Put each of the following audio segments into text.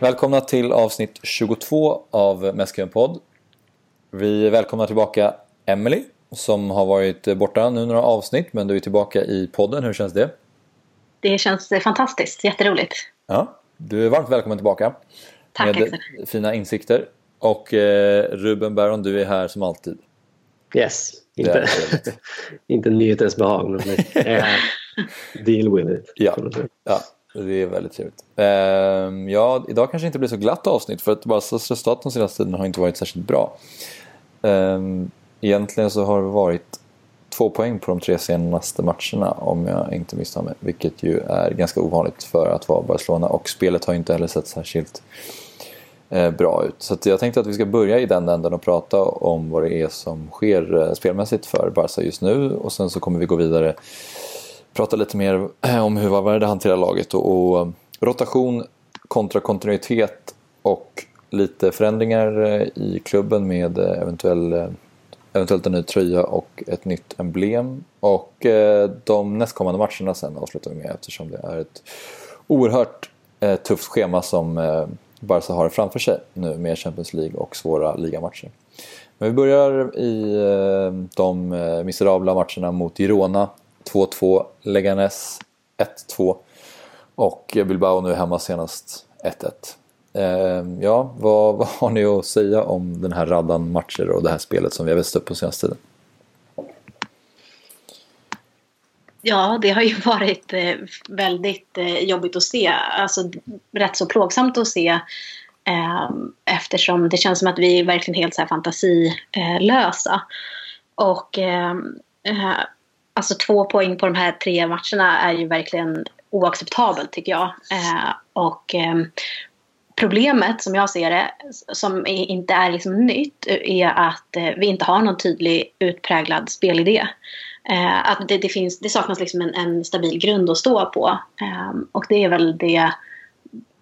Välkomna till avsnitt 22 av Mäskön podd. Vi välkomnar tillbaka Emily som har varit borta nu några avsnitt men du är tillbaka i podden. Hur känns det? Det känns fantastiskt, jätteroligt. Ja, du är varmt välkommen tillbaka. Tack med Axel. fina insikter. Och eh, Ruben Baron, du är här som alltid. Yes, inte, inte nyhetens behag, men jag är här. Deal with it. Ja, ja det är väldigt trevligt. Ehm, ja, idag kanske inte blir så glatt avsnitt för att Barcas resultat de senaste tiden har inte varit särskilt bra. Ehm, egentligen så har det varit två poäng på de tre senaste matcherna om jag inte misstar mig. Vilket ju är ganska ovanligt för att vara Barcelona och spelet har inte heller sett särskilt eh, bra ut. Så att jag tänkte att vi ska börja i den änden och prata om vad det är som sker eh, spelmässigt för Barca just nu och sen så kommer vi gå vidare prata lite mer eh, om hur Valverde hanterar laget och, och eh, rotation kontra kontinuitet och lite förändringar eh, i klubben med eventuell, eventuellt en ny tröja och ett nytt emblem. Och de nästkommande matcherna sen avslutar vi med eftersom det är ett oerhört tufft schema som Barca har framför sig nu med Champions League och svåra ligamatcher. Men vi börjar i de miserabla matcherna mot Girona 2-2, Leganes 1-2 och Bilbao nu hemma senast 1-1. Eh, ja, vad, vad har ni att säga om den här raddan matcher och det här spelet som vi har växt upp på senaste tiden? Ja, det har ju varit eh, väldigt eh, jobbigt att se. Alltså rätt så plågsamt att se. Ehm, eftersom det känns som att vi är verkligen helt så här fantasilösa. Och ehm, eh, alltså två poäng på de här tre matcherna är ju verkligen oacceptabelt tycker jag. Eh, och eh, problemet som jag ser det, som är, inte är liksom nytt, är att eh, vi inte har någon tydlig utpräglad spelidé. Eh, att det, det, finns, det saknas liksom en, en stabil grund att stå på. Eh, och det är väl det,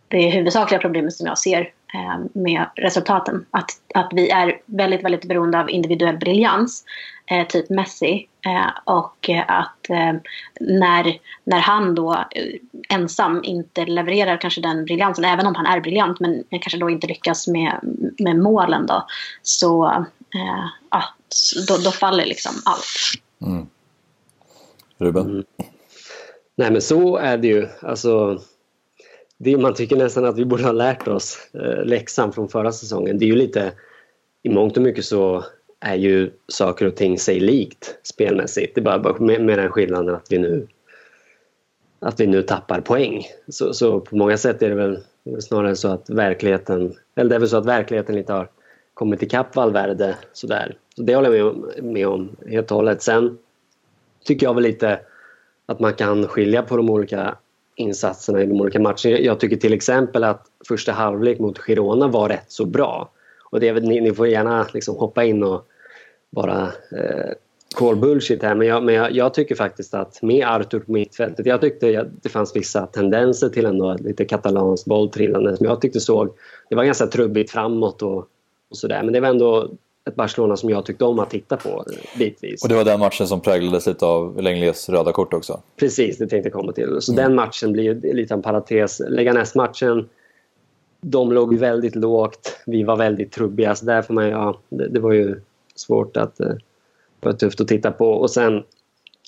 det huvudsakliga problemet som jag ser med resultaten. Att, att vi är väldigt, väldigt beroende av individuell briljans, eh, typ Messi. Eh, och att eh, när, när han då eh, ensam inte levererar kanske den briljansen, även om han är briljant, men kanske då inte lyckas med, med målen då, så eh, ja, då, då faller liksom allt. Mm. Ruben? Mm. Nej men så är det ju. Alltså, det, man tycker nästan att vi borde ha lärt oss eh, läxan från förra säsongen. Det är ju lite, i mångt och mycket så är ju saker och ting sig likt spelmässigt. Det är bara, bara med, med den skillnaden att vi nu att vi nu tappar poäng. Så, så på många sätt är det väl snarare så att verkligheten, eller det är väl så att verkligheten lite har kommit ikapp Valverde sådär. Så det håller jag med om, med om helt och hållet. Sen tycker jag väl lite att man kan skilja på de olika insatserna i de olika matcherna. Jag tycker till exempel att första halvlek mot Girona var rätt så bra. Och det ni, ni får gärna liksom hoppa in och bara eh, call bullshit här men, jag, men jag, jag, tycker faktiskt att med Artur på mittfältet, jag tyckte att det fanns vissa tendenser till ändå lite katalanskt bolltrillande som jag tyckte såg, det var ganska trubbigt framåt och, och sådär men det var ändå ett Barcelona som jag tyckte om att titta på bitvis. Och det var den matchen som präglades lite av Lengles röda kort också? Precis, det tänkte jag komma till. Så mm. den matchen blir lite en parentes. Leganes-matchen, de låg väldigt lågt, vi var väldigt trubbiga så där får man ja, det, det var ju svårt att det var tufft att titta på. Och sen,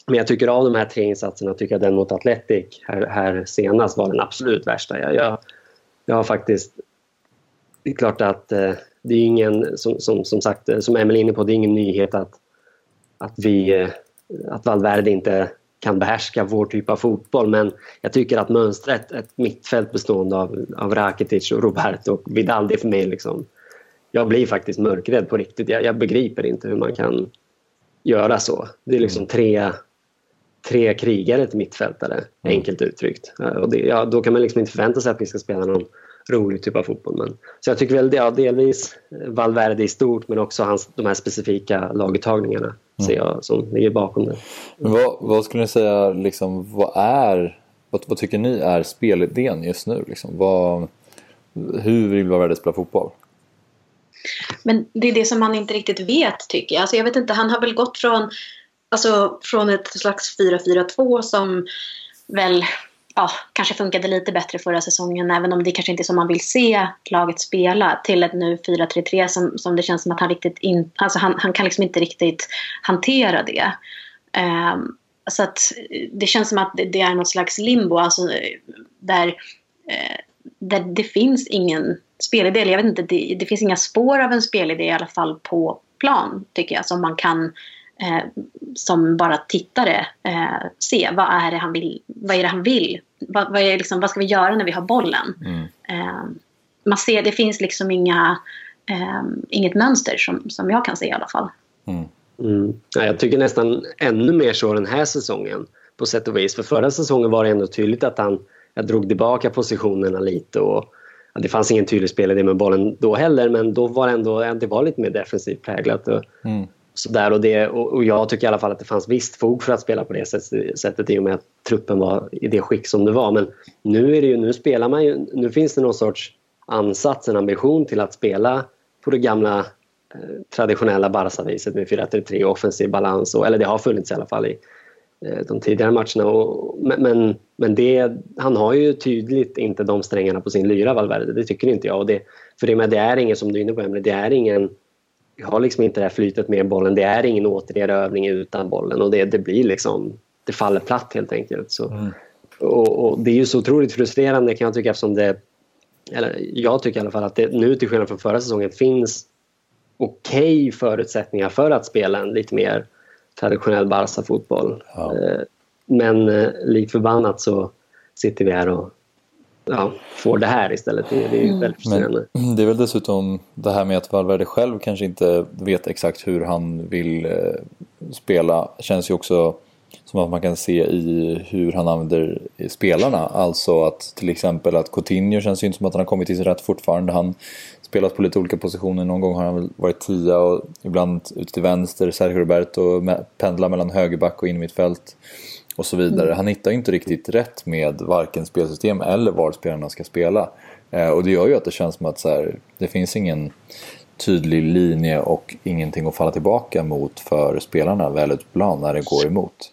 men jag tycker av de här tre insatserna tycker jag den mot Atletic här, här senast var den absolut värsta. Jag, jag, jag har faktiskt... Det är klart att eh, det är ingen, som, som, som sagt, som Emil är inne på, det är ingen nyhet att, att, vi, eh, att Valverde inte kan behärska vår typ av fotboll. Men jag tycker att mönstret, ett mittfält bestående av, av Rakitic, och Roberto och Vidal, det är för mig liksom... Jag blir faktiskt mörkrädd på riktigt. Jag, jag begriper inte hur man kan göra så. Det är liksom tre, tre krigare till mittfältare, mm. enkelt uttryckt. Och det, ja, då kan man liksom inte förvänta sig att vi ska spela någon rolig typ av fotboll. Men, så jag tycker väl ja, delvis Valverde i stort men också hans, de här specifika laguttagningarna mm. ser jag som ligger bakom det. Men vad, vad skulle ni säga, liksom, vad är, vad, vad tycker ni är spelidén just nu? Liksom? Vad, hur vill Valverde spela fotboll? Men det är det som man inte riktigt vet tycker jag. Alltså jag vet inte, han har väl gått från, alltså, från ett slags 4-4-2 som väl ja, kanske funkade lite bättre förra säsongen, även om det kanske inte är som man vill se laget spela, till ett nu 4-3-3 som, som det känns som att han riktigt in, alltså han, han kan liksom inte riktigt hantera det. Um, så att det känns som att det är något slags limbo, alltså där, eh, där det finns ingen spelidé. Jag vet inte, det, det, finns inga spår av en spelidé i alla fall på plan, tycker jag, som man kan eh, som bara tittare eh, se. Vad är det han vill? Vad är det han vill? Vad, vad, är liksom, vad ska vi göra när vi har bollen? Mm. Eh, man ser, det finns liksom inga, eh, inget mönster som, som jag kan se i alla fall. Mm. Mm. Ja, jag tycker nästan ännu mer så den här säsongen på sätt och vis. För förra säsongen var det ändå tydligt att han jag drog tillbaka positionerna lite och ja, det fanns ingen tydlig spelidé med bollen då heller men då var det ändå det var lite mer defensivt präglat. Och, mm sådär, och, det, och, jag tycker i alla fall att det fanns visst fog för att spela på det sättet, i och med att truppen var i det skick som det var. Men nu, är det ju, nu spelar man ju, nu finns det någon sorts ansats, en ambition till att spela på det gamla eh, traditionella Barca-viset med 4-3-3 offensiv balans. Och, eller det har funnits i alla fall i eh, de tidigare matcherna. Och, men men det, han har ju tydligt inte de strängarna på sin lyra, Valverde. Det tycker inte jag. Och det, för det, med, det är ingen, som du är inne på Emelie, det är ingen... Vi har liksom inte det här flytet med bollen. Det är ingen återerövring utan bollen. Och det, det blir liksom... Det faller platt helt enkelt. Så, mm. och, och, det är ju så otroligt frustrerande kan jag tycka eftersom det... Eller jag tycker i alla fall att det nu till skillnad från förra säsongen finns okej okay förutsättningar för att spela en lite mer traditionell Barca-fotboll. Ja. Eh, men eh, likt förbannat så sitter vi här och ja, får det här istället. Det, det är mm. väldigt frustrerande. Det är väl dessutom det här med att Valverde själv kanske inte vet exakt hur han vill eh, spela. känns ju också som att man kan se i hur han använder spelarna. Alltså att till exempel att Coutinho känns ju inte som att han har kommit till sin rätt fortfarande. Han spelat på lite olika positioner. Någon gång har han väl varit tia och ibland ute till vänster. Sergio Roberto pendlar mellan högerback och innermittfält och så vidare. Mm. Han hittar ju inte riktigt rätt med varken spelsystem eller var spelarna ska spela. Eh, och det gör ju att det känns som att så här, det finns ingen tydlig linje och ingenting att falla tillbaka mot för spelarna väl ut plan när det går emot.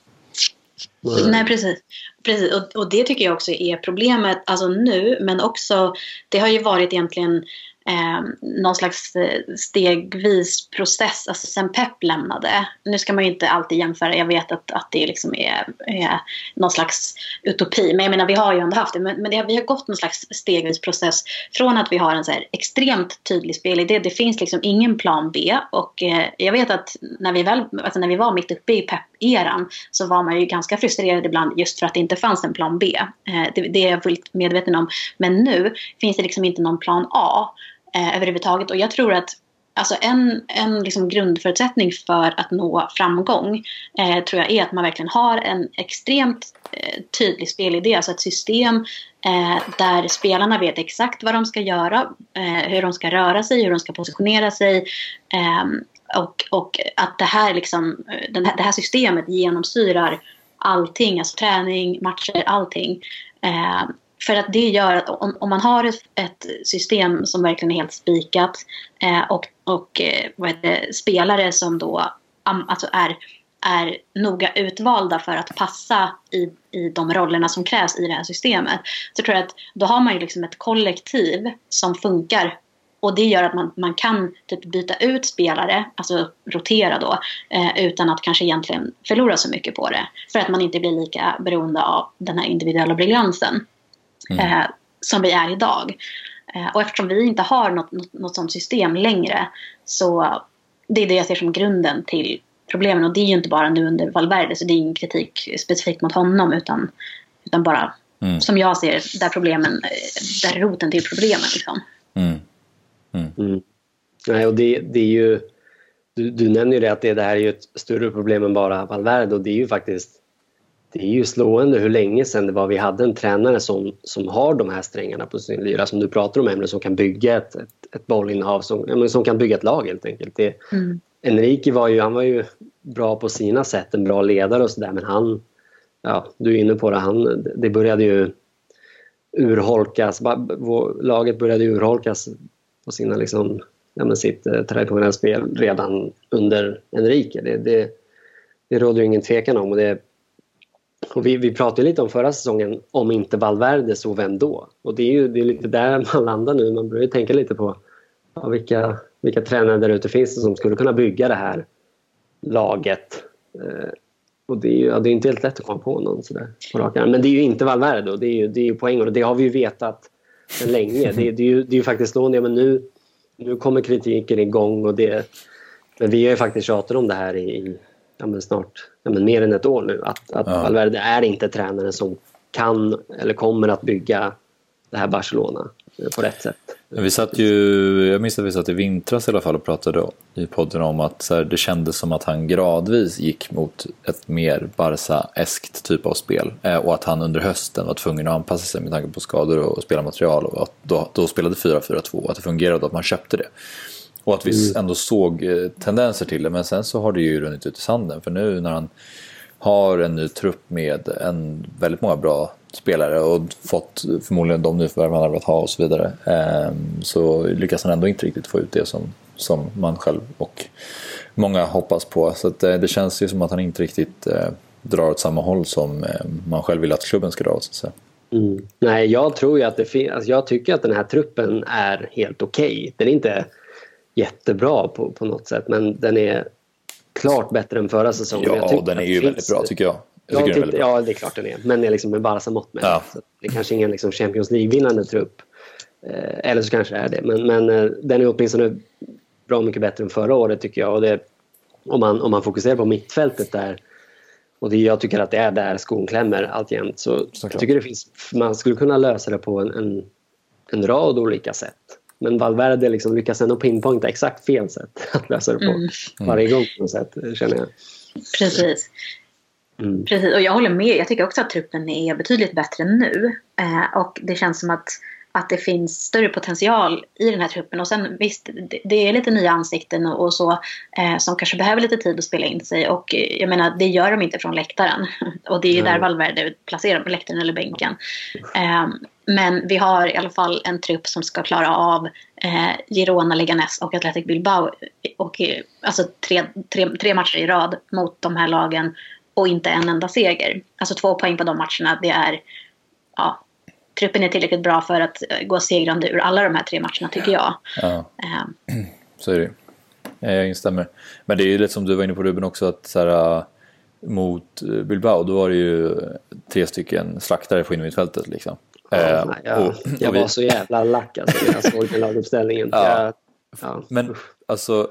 Nej, precis. precis. Och, och, det tycker jag också är problemet, alltså nu, men också, det har ju varit egentligen eh, någon slags eh, stegvis process, alltså sen Pep lämnade. Nu ska man ju inte alltid jämföra, jag vet att, att det liksom är, är någon slags utopi, men jag menar vi har ju ändå haft det, men, men det, vi har gått någon slags stegvis process från att vi har en så här extremt tydlig spelidé, det finns liksom ingen plan B. Och eh, jag vet att när vi, väl, alltså när vi var mitt uppe i Pep-eran så var man ju ganska frustrerad ibland just för att det inte fanns en plan B. Eh, det, det är jag fullt medveten om, men nu finns det liksom inte någon plan A eh, överhuvudtaget. Och jag tror att Alltså en, en liksom grundförutsättning för att nå framgång eh, tror jag är att man verkligen har en extremt eh, tydlig spelidé, alltså ett system eh, där spelarna vet exakt vad de ska göra, eh, hur de ska röra sig, hur de ska positionera sig ehm, och, och att det här, liksom, den här, det här systemet genomsyrar allting, alltså träning, matcher, allting. Ehm, för att det gör att om, om man har ett, ett, system som verkligen är helt spikat eh, och, och eh, vad det, spelare som då alltså är, är noga utvalda för att passa i, i de rollerna som krävs i det här systemet. Så tror jag att då har man ju liksom ett kollektiv som funkar och det gör att man, man kan typ byta ut spelare, alltså rotera då, eh, utan att kanske egentligen förlora så mycket på det. För att man inte blir lika beroende av den här individuella briljansen mm. eh, som vi är idag. Eh, och eftersom vi inte har något, något, något sådant system längre så det är det jag ser som grunden till problemen. Och det är ju inte bara nu under Valverde, så det är ingen kritik specifikt mot honom utan, utan bara mm. som jag ser där problemen, där roten till problemen. Liksom. Mm. Mm. mm. Nej, och det, det är ju, du, du nämner ju det att det, det här är ju ett större problem än bara Valverde och det är ju faktiskt det är ju slående hur länge sedan det var vi hade en tränare som, som har de här strängarna på sin lyra som du pratar om Emre, som kan bygga ett, ett, ett bollinnehav, som, som kan bygga ett lag helt enkelt. Det, mm. Enrique var ju, han var ju bra på sina sätt, en bra ledare och sådär men han, ja du är inne på det, han, det började ju urholkas, laget började urholkas på sina liksom, ja, sitt eh, traditionella spel redan under Enrique. Det, det, det råder ju ingen tvekan om och det och vi, vi pratade lite om förra säsongen, om inte Valverde så vem då? Och det är ju det är lite där man landar nu. Man börjar tänka lite på ja, vilka, vilka tränare där ute finns det som skulle kunna bygga det här laget. Eh, och det är ju ja, det är inte helt lätt att komma på någon sådär på rak Men det är ju inte Valverde och det är ju, det är ju poängen och det har vi ju vetat sedan länge. Det, det, är ju, det är ju faktiskt då... Ja, men nu, nu kommer kritiken igång och det... Men vi har ju faktiskt tjatat om det här i, i ja, men snart ja, men mer än ett år nu. Att, att ja. Valverde är inte tränaren som kan eller kommer att bygga det här Barcelona på rätt sätt. Vi satt ju, jag minns att vi satt i vintras i alla fall och pratade i podden om att så här, det kändes som att han gradvis gick mot ett mer Barca-eskt typ av spel. Eh, och att han under hösten var tvungen att anpassa sig med tanke på skador och, och spelarmaterial. Och att då, då spelade 4-4-2 och att det fungerade och att man köpte det. Och att vi mm. ändå såg eh, tendenser till det. Men sen så har det ju runnit ut i sanden. För nu när han har en ny trupp med en väldigt många bra spelare och fått förmodligen de nyförvärv han har velat ha och så vidare. Ehm, så lyckas han ändå inte riktigt få ut det som, som man själv och många hoppas på. Så det, eh, det känns ju som att han inte riktigt eh, drar åt samma håll som eh, man själv vill att klubben ska dra åt. Så mm. Nej, jag tror ju att det finns... Alltså jag tycker att den här truppen är helt okej. Okay. Den är inte jättebra på, på något sätt men den är klart bättre än förra säsongen. Ja, den är ju väldigt bra tycker jag. jag tyckte, det ja, det är klart den är. Men det är liksom med Barca mått med. Ja. det är kanske ingen liksom Champions League-vinnande trupp. Eh, eller så kanske det är det. Men, men eh, den är åtminstone bra mycket bättre än förra året tycker jag. Och det, om, man, om man fokuserar på mittfältet där och det, jag tycker att det är där skon klämmer alltjämt. Så Såklart. jag tycker det finns, man skulle kunna lösa det på en, en, en rad olika sätt. Men Valverde liksom lyckas ändå pinpointa exakt fel sätt att lösa det på mm. varje gång på något sätt, känner jag. Precis. Mm. Precis, och jag håller med. Jag tycker också att truppen är betydligt bättre nu. Eh, och det känns som att att det finns större potential i den här truppen. Och sen visst, det, är lite nya ansikten och, och så eh, som kanske behöver lite tid att spela in sig. Och eh, jag menar, det gör de inte från läktaren. Och det är ju där Valverde placerar på läktaren eller bänken. Eh, men vi har i alla fall en trupp som ska klara av eh, Girona, Leganes och Athletic Bilbao. Och, eh, alltså tre, tre, tre matcher i rad mot de här lagen och inte en enda seger. Alltså två poäng på de matcherna, det är ja, truppen är tillräckligt bra för att eh, gå segrande ur alla de här tre matcherna tycker jag. Ja. Um. Så är det Jag instämmer. Men det är ju lite som du var inne på Ruben också att så här, mot eh, Bilbao då var det ju tre stycken slaktare på innermittfältet liksom. Ja, uh, jag, och, jag var så jävla lack alltså när jag såg laguppställningen. Ja. ja. Men alltså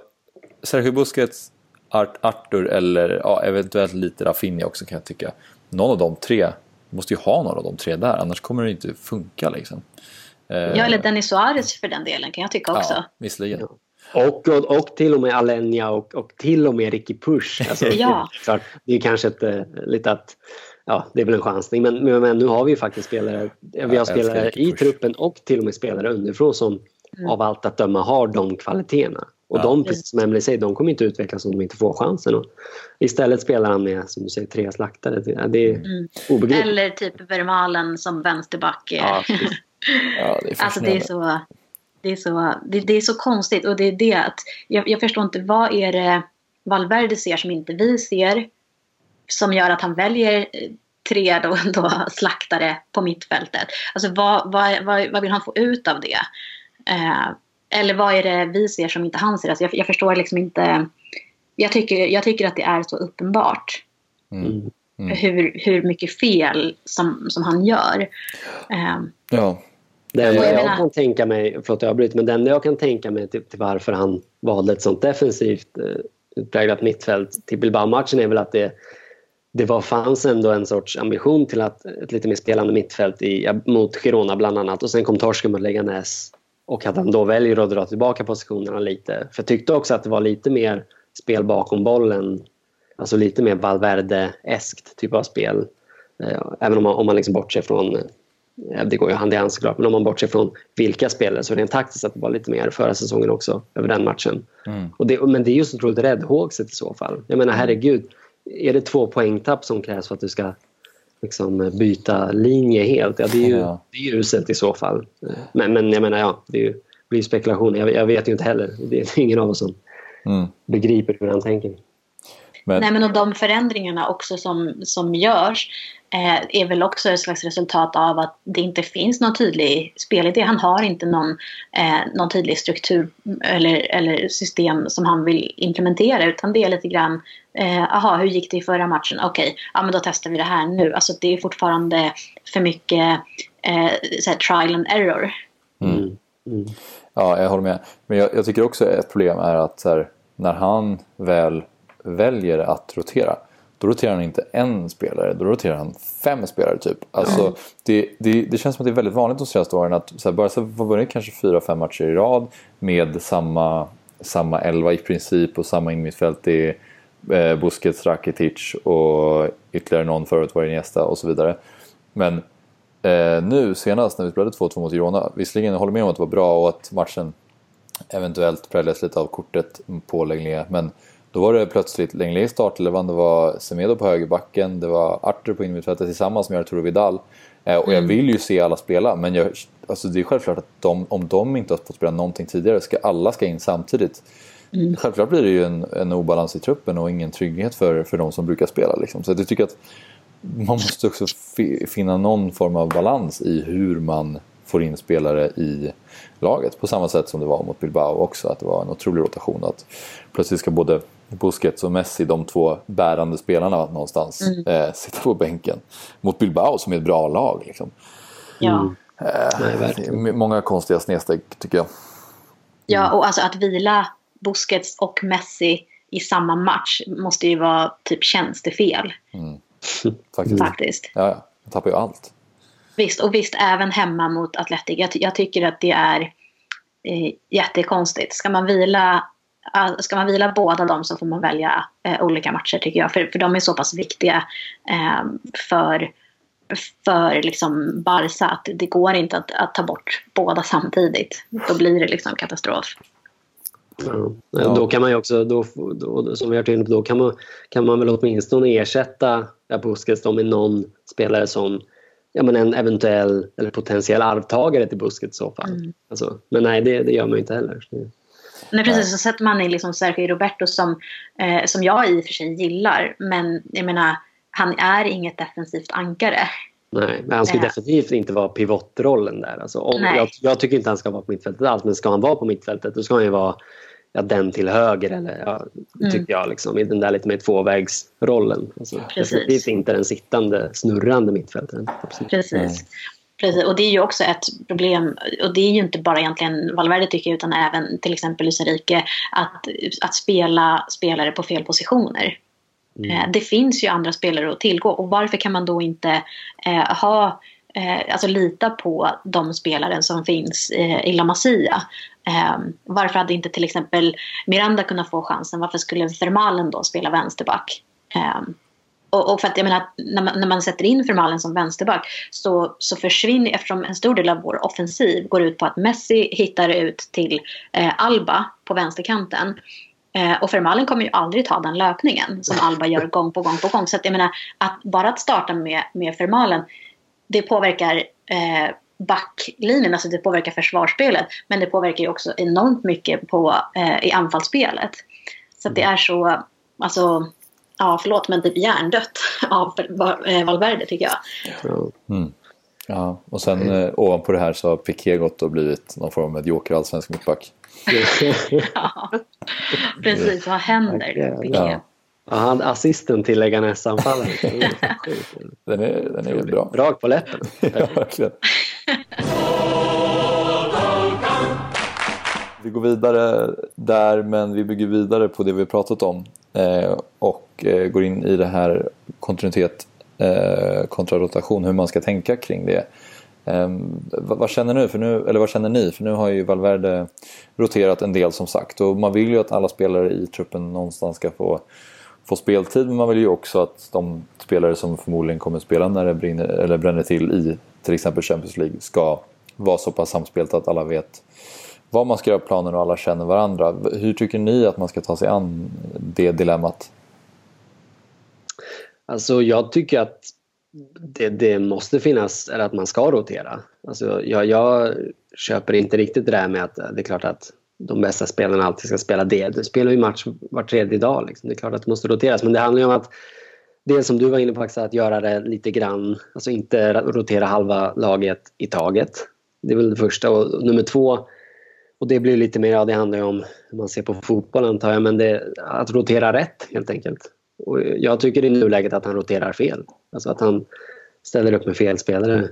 Sergio Busquets, Art, Arthur eller ja, eventuellt lite Rafinha också kan jag tycka. Någon av de tre måste ju ha några av de tre där, annars kommer det inte funka liksom. Ja, eller Dennis Suarez för den delen kan jag tycka också. Ja, visserligen. Och, och, och, till och med Alenia och, och till och med Ricky Push. Alltså, ja. det, det är kanske ett, eh, lite att ja, det är väl en chansning. Men, men, nu har vi ju faktiskt spelare, vi har spelare i truppen och till och med spelare underifrån som mm. av allt att döma har de kvaliteterna. Och ja. de, precis som Emelie säger, de kommer inte utvecklas om de inte får chansen. Och istället spelar han med, som du säger, tre slaktare. Det är mm. obegripligt. Eller typ Vermalen som vänsterback. Ja, ja, det är alltså det är så... Det är, så, det, det, är så konstigt och det är det att jag, jag förstår inte vad är det Valverde ser som inte vi ser som gör att han väljer tre då, då slaktare på mittfältet. Alltså vad, vad, vad, vad vill han få ut av det? Eh, eller vad är det vi ser som inte han ser? Alltså jag, jag förstår liksom inte. Jag tycker, jag tycker att det är så uppenbart. Mm. Mm. Hur, hur mycket fel som, som han gör. Um, ja. Det enda jag, jag kan tänka mig, förlåt jag avbryter, men det enda jag kan tänka mig till, till varför han valde ett sånt defensivt eh, utpräglat mittfält till Bilbao-matchen är väl att det, det var, fanns ändå en sorts ambition till att ett lite mer spelande mittfält i, mot Girona bland annat och sen kom torsken mot Leganes och att han då väljer att dra tillbaka positionerna lite. För jag tyckte också att det var lite mer spel bakom bollen. Alltså lite mer Valverde-eskt typ av spel. Eh, även om man, om man liksom bortser från, eh, det går ju hand i hand såklart, men om man bortser från vilka spelare så rent taktiskt att det var lite mer förra säsongen också över den matchen. Mm. Och det, men det är ju så otroligt räddhågset i så fall. Jag menar herregud, är det två poängtapp som krävs för att du ska liksom byta linje helt. Ja, det är ju ja. det är uselt i så fall. Men, men jag menar, ja, det är ju, blir spekulation. Jag, jag, vet ju inte heller. Det är ingen av oss som mm. begriper hur han tänker. Men... Nej, men och de förändringarna också som, som görs. Eh, är väl också ett slags resultat av att det inte finns någon tydlig spelidé. Han har inte någon, eh, någon tydlig struktur eller, eller system som han vill implementera utan det är lite grann Jaha, eh, hur gick det i förra matchen? Okej, okay, ja men då testar vi det här nu. Alltså det är fortfarande för mycket eh, så trial and error. Mm. Mm. Ja, jag håller med. Men jag, jag tycker också ett problem är att här, när han väl väljer att rotera då roterar han inte en spelare, då roterar han fem spelare typ. Alltså, mm. det, det, det, känns som att det är väldigt vanligt de senaste åren att så här, bara så har vunnit kanske fyra, fem matcher i rad med samma, samma elva i princip och samma innermittfält. Det är eh, Busquets, Rakitic och ytterligare någon förut var det och så vidare. Men eh, nu senast när vi spelade 2-2 mot Girona, visserligen jag håller med om att det var bra och att matchen eventuellt präglades lite av kortet på Lenglet, men då var det plötsligt Lenglet i startelvan, det var Semedo på högerbacken, det var Arthur på innermittfältet tillsammans med Arturo Vidal. Eh, och jag mm. vill ju se alla spela, men jag, alltså det är självklart att de, om de inte har fått spela någonting tidigare, ska alla ska in samtidigt. Mm. Självklart blir det ju en, en obalans i truppen och ingen trygghet för, för de som brukar spela. Liksom. Så jag tycker att man måste också finna någon form av balans i hur man får in spelare i laget. På samma sätt som det var mot Bilbao också, att det var en otrolig rotation. Att plötsligt ska både Busquets och Messi, de två bärande spelarna någonstans, mm. eh, sitta på bänken. Mot Bilbao som är ett bra lag. Liksom. Ja. Mm. Eh, Nej, många konstiga snedsteg tycker jag. Ja, och alltså att vila Busquets och Messi i samma match måste ju vara typ tjänstefel. Mm. Faktiskt. Faktiskt. Ja, ja. Man tappar ju allt. Visst, och visst även hemma mot Atletic. Jag, jag tycker att det är eh, jättekonstigt. Ska man vila Ska man vila båda dem så får man välja eh, olika matcher tycker jag. För, för de är så pass viktiga eh, för, för liksom Barca att det går inte att, att ta bort båda samtidigt. Då blir det liksom katastrof. Ja. Då kan man ju också, då, då, som vi har varit inne på, då kan man, kan man väl åtminstone ersätta Busquets med någon spelare som ja, men en eventuell eller potentiell arvtagare till Busquets i så fall. Mm. Alltså, men nej, det, det gör man ju inte heller. Nej precis, så sätter man in liksom Sergio Roberto som, eh, som jag i och för sig gillar. Men jag menar, han är inget defensivt ankare. Nej, men han ska äh. definitivt inte vara pivotrollen där. Alltså, om, jag, jag, tycker inte han ska vara på mittfältet alls, men ska han vara på mittfältet då ska han ju vara ja, den till höger. Eller, ja, mm. tycker jag, liksom, i den där lite mer tvåvägsrollen. Alltså, definitivt inte den sittande, snurrande mittfältaren. Precis. Precis, och det är ju också ett problem, och det är ju inte bara egentligen Valverde tycker utan även till exempel Lucerike, att, att spela spelare på fel positioner. Mm. Eh, det finns ju andra spelare att tillgå och varför kan man då inte eh, ha eh, alltså lita på de spelare som finns eh, i La Masia. Eh, varför hade inte till exempel Miranda kunnat få chansen? Varför skulle Vermalen då spela vänsterback? Eh, och, och, för att jag menar, när man, när man sätter in Vermalen som vänsterback så, så försvinner, eftersom en stor del av vår offensiv går ut på att Messi hittar ut till eh, Alba på vänsterkanten. Eh, och Vermalen kommer ju aldrig ta den löpningen som Alba gör gång på gång på gång. Så att jag menar, att bara att starta med, med Vermalen, det påverkar eh, backlinjen, alltså det påverkar försvarsspelet. Men det påverkar ju också enormt mycket på, eh, i anfallsspelet. Så att det är så, alltså ja, förlåt, men typ hjärndött av eh, Valverde tycker jag. Mm. Ja, och sen eh, ovanpå det här så har Piqué gått och blivit någon form av medioker allsvensk mittback. ja, precis. Vad händer Piqué? Ja. Ja, han assisten till Leganes-anfallen. den är, den är bra. Drag på läppen. ja, verkligen. Vi går vidare där, men vi bygger vidare på det vi pratat om. Eh, och eh, går in i det här kontinuitet eh, kontra rotation, hur man ska tänka kring det. Vad känner, nu, för nu, eller vad känner ni? För nu har ju Valverde roterat en del som sagt och man vill ju att alla spelare i truppen någonstans ska få, få speltid men man vill ju också att de spelare som förmodligen kommer spela när det brinner, eller bränner till i till exempel Champions League ska vara så pass samspelt att alla vet vad man ska göra planen och alla känner varandra. Hur tycker ni att man ska ta sig an det dilemmat? Alltså jag tycker att det, det måste finnas, eller att man ska rotera. Alltså jag, jag köper inte riktigt det där med att det är klart att de bästa spelarna alltid ska spela det. Du spelar ju match var tredje dag. Liksom. Det är klart att det måste roteras. Men det handlar ju om att dels som du var inne på Axel, att göra det lite grann, alltså inte rotera halva laget i taget. Det är väl det första. Och nummer två, och det blir lite mer, ja det handlar ju om hur man ser på fotboll antar jag, men det, att rotera rätt helt enkelt. Och jag tycker i nuläget att han roterar fel. Alltså att han ställer upp med fel spelare.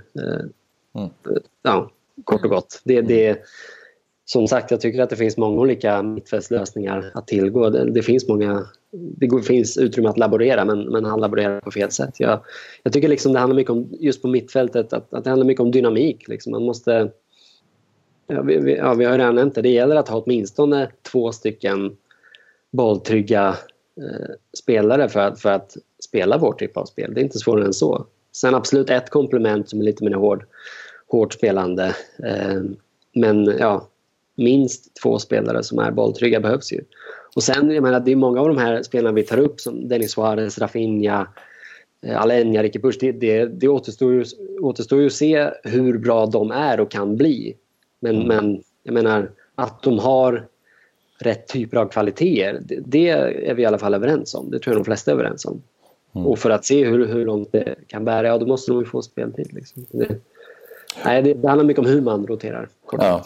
Mm. Ja, kort och gott. Det, det, som sagt, jag tycker att det finns många olika mittfältslösningar att tillgå. Det, det, finns många, det finns utrymme att laborera, men, men han laborerar på fel sätt. Jag, jag tycker liksom det handlar mycket om, just på mittfältet, att, att det handlar mycket om dynamik. Liksom. Man måste... Ja vi, vi, ja, vi har redan nämnt det. Det gäller att ha åtminstone två stycken bolltrygga eh, spelare för att, för att spela vår typ av spel. Det är inte svårare än så. Sen absolut ett komplement som är lite mer hård, hårt spelande. Eh, men ja, minst två spelare som är bolltrygga behövs ju. Och sen, jag menar, det är många av de här spelarna vi tar upp som Denis Suarez, Rafinha, eh, Alenya, Ricky Push. Det, det, det återstår, ju, återstår ju att se hur bra de är och kan bli. Men, mm. men jag menar, att de har rätt typer av kvaliteter, det, det, är vi i alla fall överens om. Det tror jag de flesta är överens om. Mm. Och för att se hur, hur långt det kan bära, ja då måste de ju få speltid. Liksom. Det, nej, det, det handlar mycket om hur man roterar. Kort ja.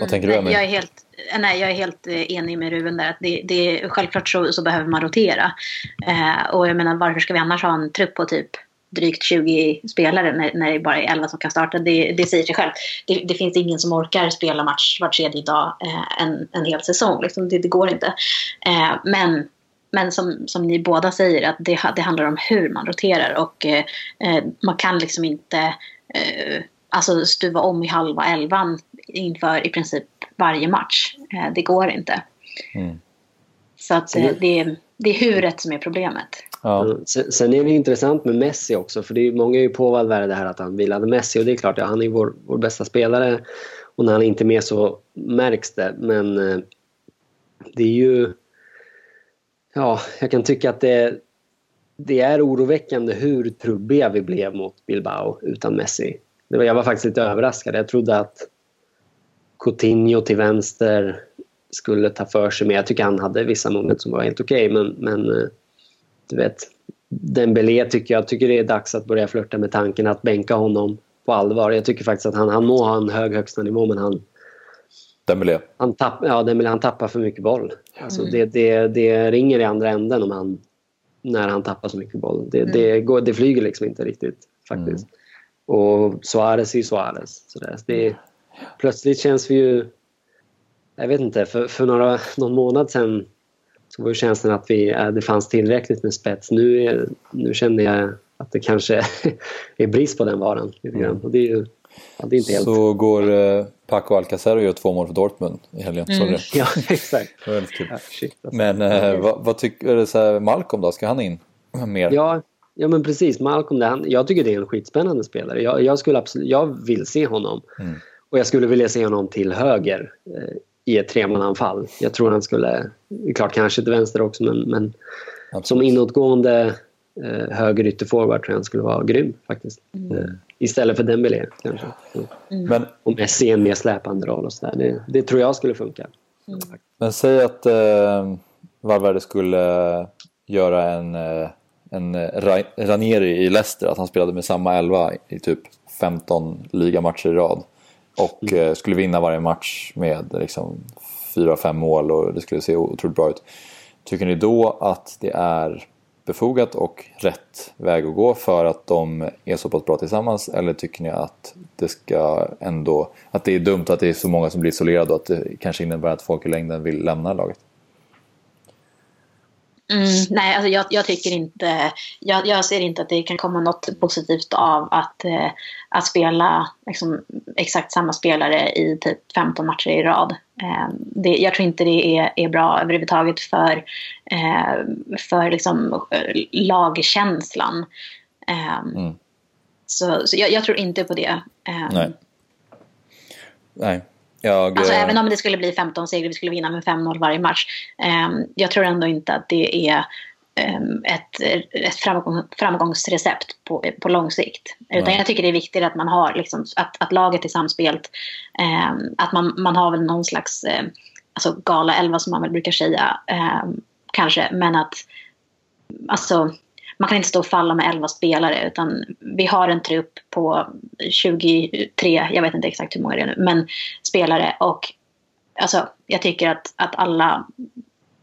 Vad tänker du, Emil? Jag är helt, nej, jag är helt eh, enig med Ruben där. Att det, det, självklart så, så behöver man rotera. Eh, och jag menar, varför ska vi annars ha en trupp på typ drygt 20 spelare när, när det bara är 11 som kan starta. Det, det säger sig själv. Det, det, finns ingen som orkar spela match var tredje dag eh, en, en hel säsong. Liksom. Det, det går inte. Eh, men men som, som ni båda säger, att det, det handlar om hur man roterar. Och eh, eh man kan liksom inte alltså stuva om i halva elvan inför i princip varje match. Eh, det går inte. Mm. Så att eh, det, är, det är huret som är problemet. Ja. Mm. Sen, är det intressant med Messi också, för det är, många är ju påvalvade det här att han vilade Messi och det är klart, ja, han är vår, vår bästa spelare och när han inte är med så märks det. Men eh, det är ju... Ja, jag kan tycka att det, det är oroväckande hur trubbiga vi blev mot Bilbao utan Messi. Jag var faktiskt lite överraskad. Jag trodde att Coutinho till vänster skulle ta för sig. Men jag tycker han hade vissa moment som var helt okej. Okay, men, men eh, du vet, Dembélé tycker jag tycker det är dags att börja flörta med tanken att bänka honom på allvar. Jag tycker faktiskt att han, han må ha en hög högsta nivå men han... Dembélé? Han, tapp, ja, Dembélé, han tappar för mycket boll. Alltså, mm. det, det, det ringer i andra änden om han, när han tappar så mycket boll. Det, mm. det, går, det flyger liksom inte riktigt faktiskt. Mm. Och Suarez är Suarez. Så det, det, plötsligt känns vi ju... Jag vet inte, för, för några, någon månad sedan så var ju känslan att vi, äh, det fanns tillräckligt med spets. Nu, nu känner jag att det kanske är brist på den varan. Grann. Och det är ju ja, det är inte helt... Så går eh, Paco Alcacer och gör två mål för Dortmund i helgen. Mm. Ja, exakt. Ja, shit, alltså. Men eh, vad, vad tycker du, Malcolm då? Ska han in mer? Ja, Ja men precis, Malcolm, det, han, jag tycker det är en skitspännande spelare. Jag, jag skulle absolut, jag vill se honom. Mm. Och jag skulle vilja se honom till höger eh, i ett tremananfall. Jag tror han skulle, klart kanske till vänster också, men, men som inåtgående eh, höger ytterforward tror jag han skulle vara grym faktiskt. Mm. Eh, istället för Dembélé kanske. Mm. Men, och Messi en mer släpande roll och sådär. Det, det tror jag skulle funka. Mm. Men säg att eh, Valverde skulle göra en, eh, en eh, Ranieri i Leicester, att han spelade med samma elva i typ 15 ligamatcher i rad och mm. skulle vinna varje match med liksom, 4-5 mål och det skulle se otroligt bra ut. Tycker ni då att det är befogat och rätt väg att gå för att de är så pass bra tillsammans eller tycker ni att det ska ändå att det är dumt att det är så många som blir isolerade och att det kanske innebär att folk i längden vill lämna laget? Mm, nej, alltså jag, jag tycker inte, jag, jag, ser inte att det kan komma något positivt av att, eh, att spela liksom, exakt samma spelare i typ 15 matcher i rad. Eh, det, jag tror inte det är, är bra överhuvudtaget för, eh, för liksom, lagkänslan. Eh, mm. Så, så jag, jag, tror inte på det. Eh, nej. Nej, jag, alltså, äh... Även om det skulle bli 15 segrar, vi skulle vinna med 5-0 varje match. Um, jag tror ändå inte att det är um, ett, ett framgång, framgångsrecept på, på lång sikt. Utan jag tycker det är viktigt att man har liksom, att, att laget är samspelt. Um, att man, man har väl någon slags um, alltså gala 11 som man väl brukar säga. kanske, men att alltså man kan inte stå och falla med 11 spelare utan vi har en trupp på 23, jag vet inte exakt hur många det är nu, men spelare och alltså, jag tycker att, att alla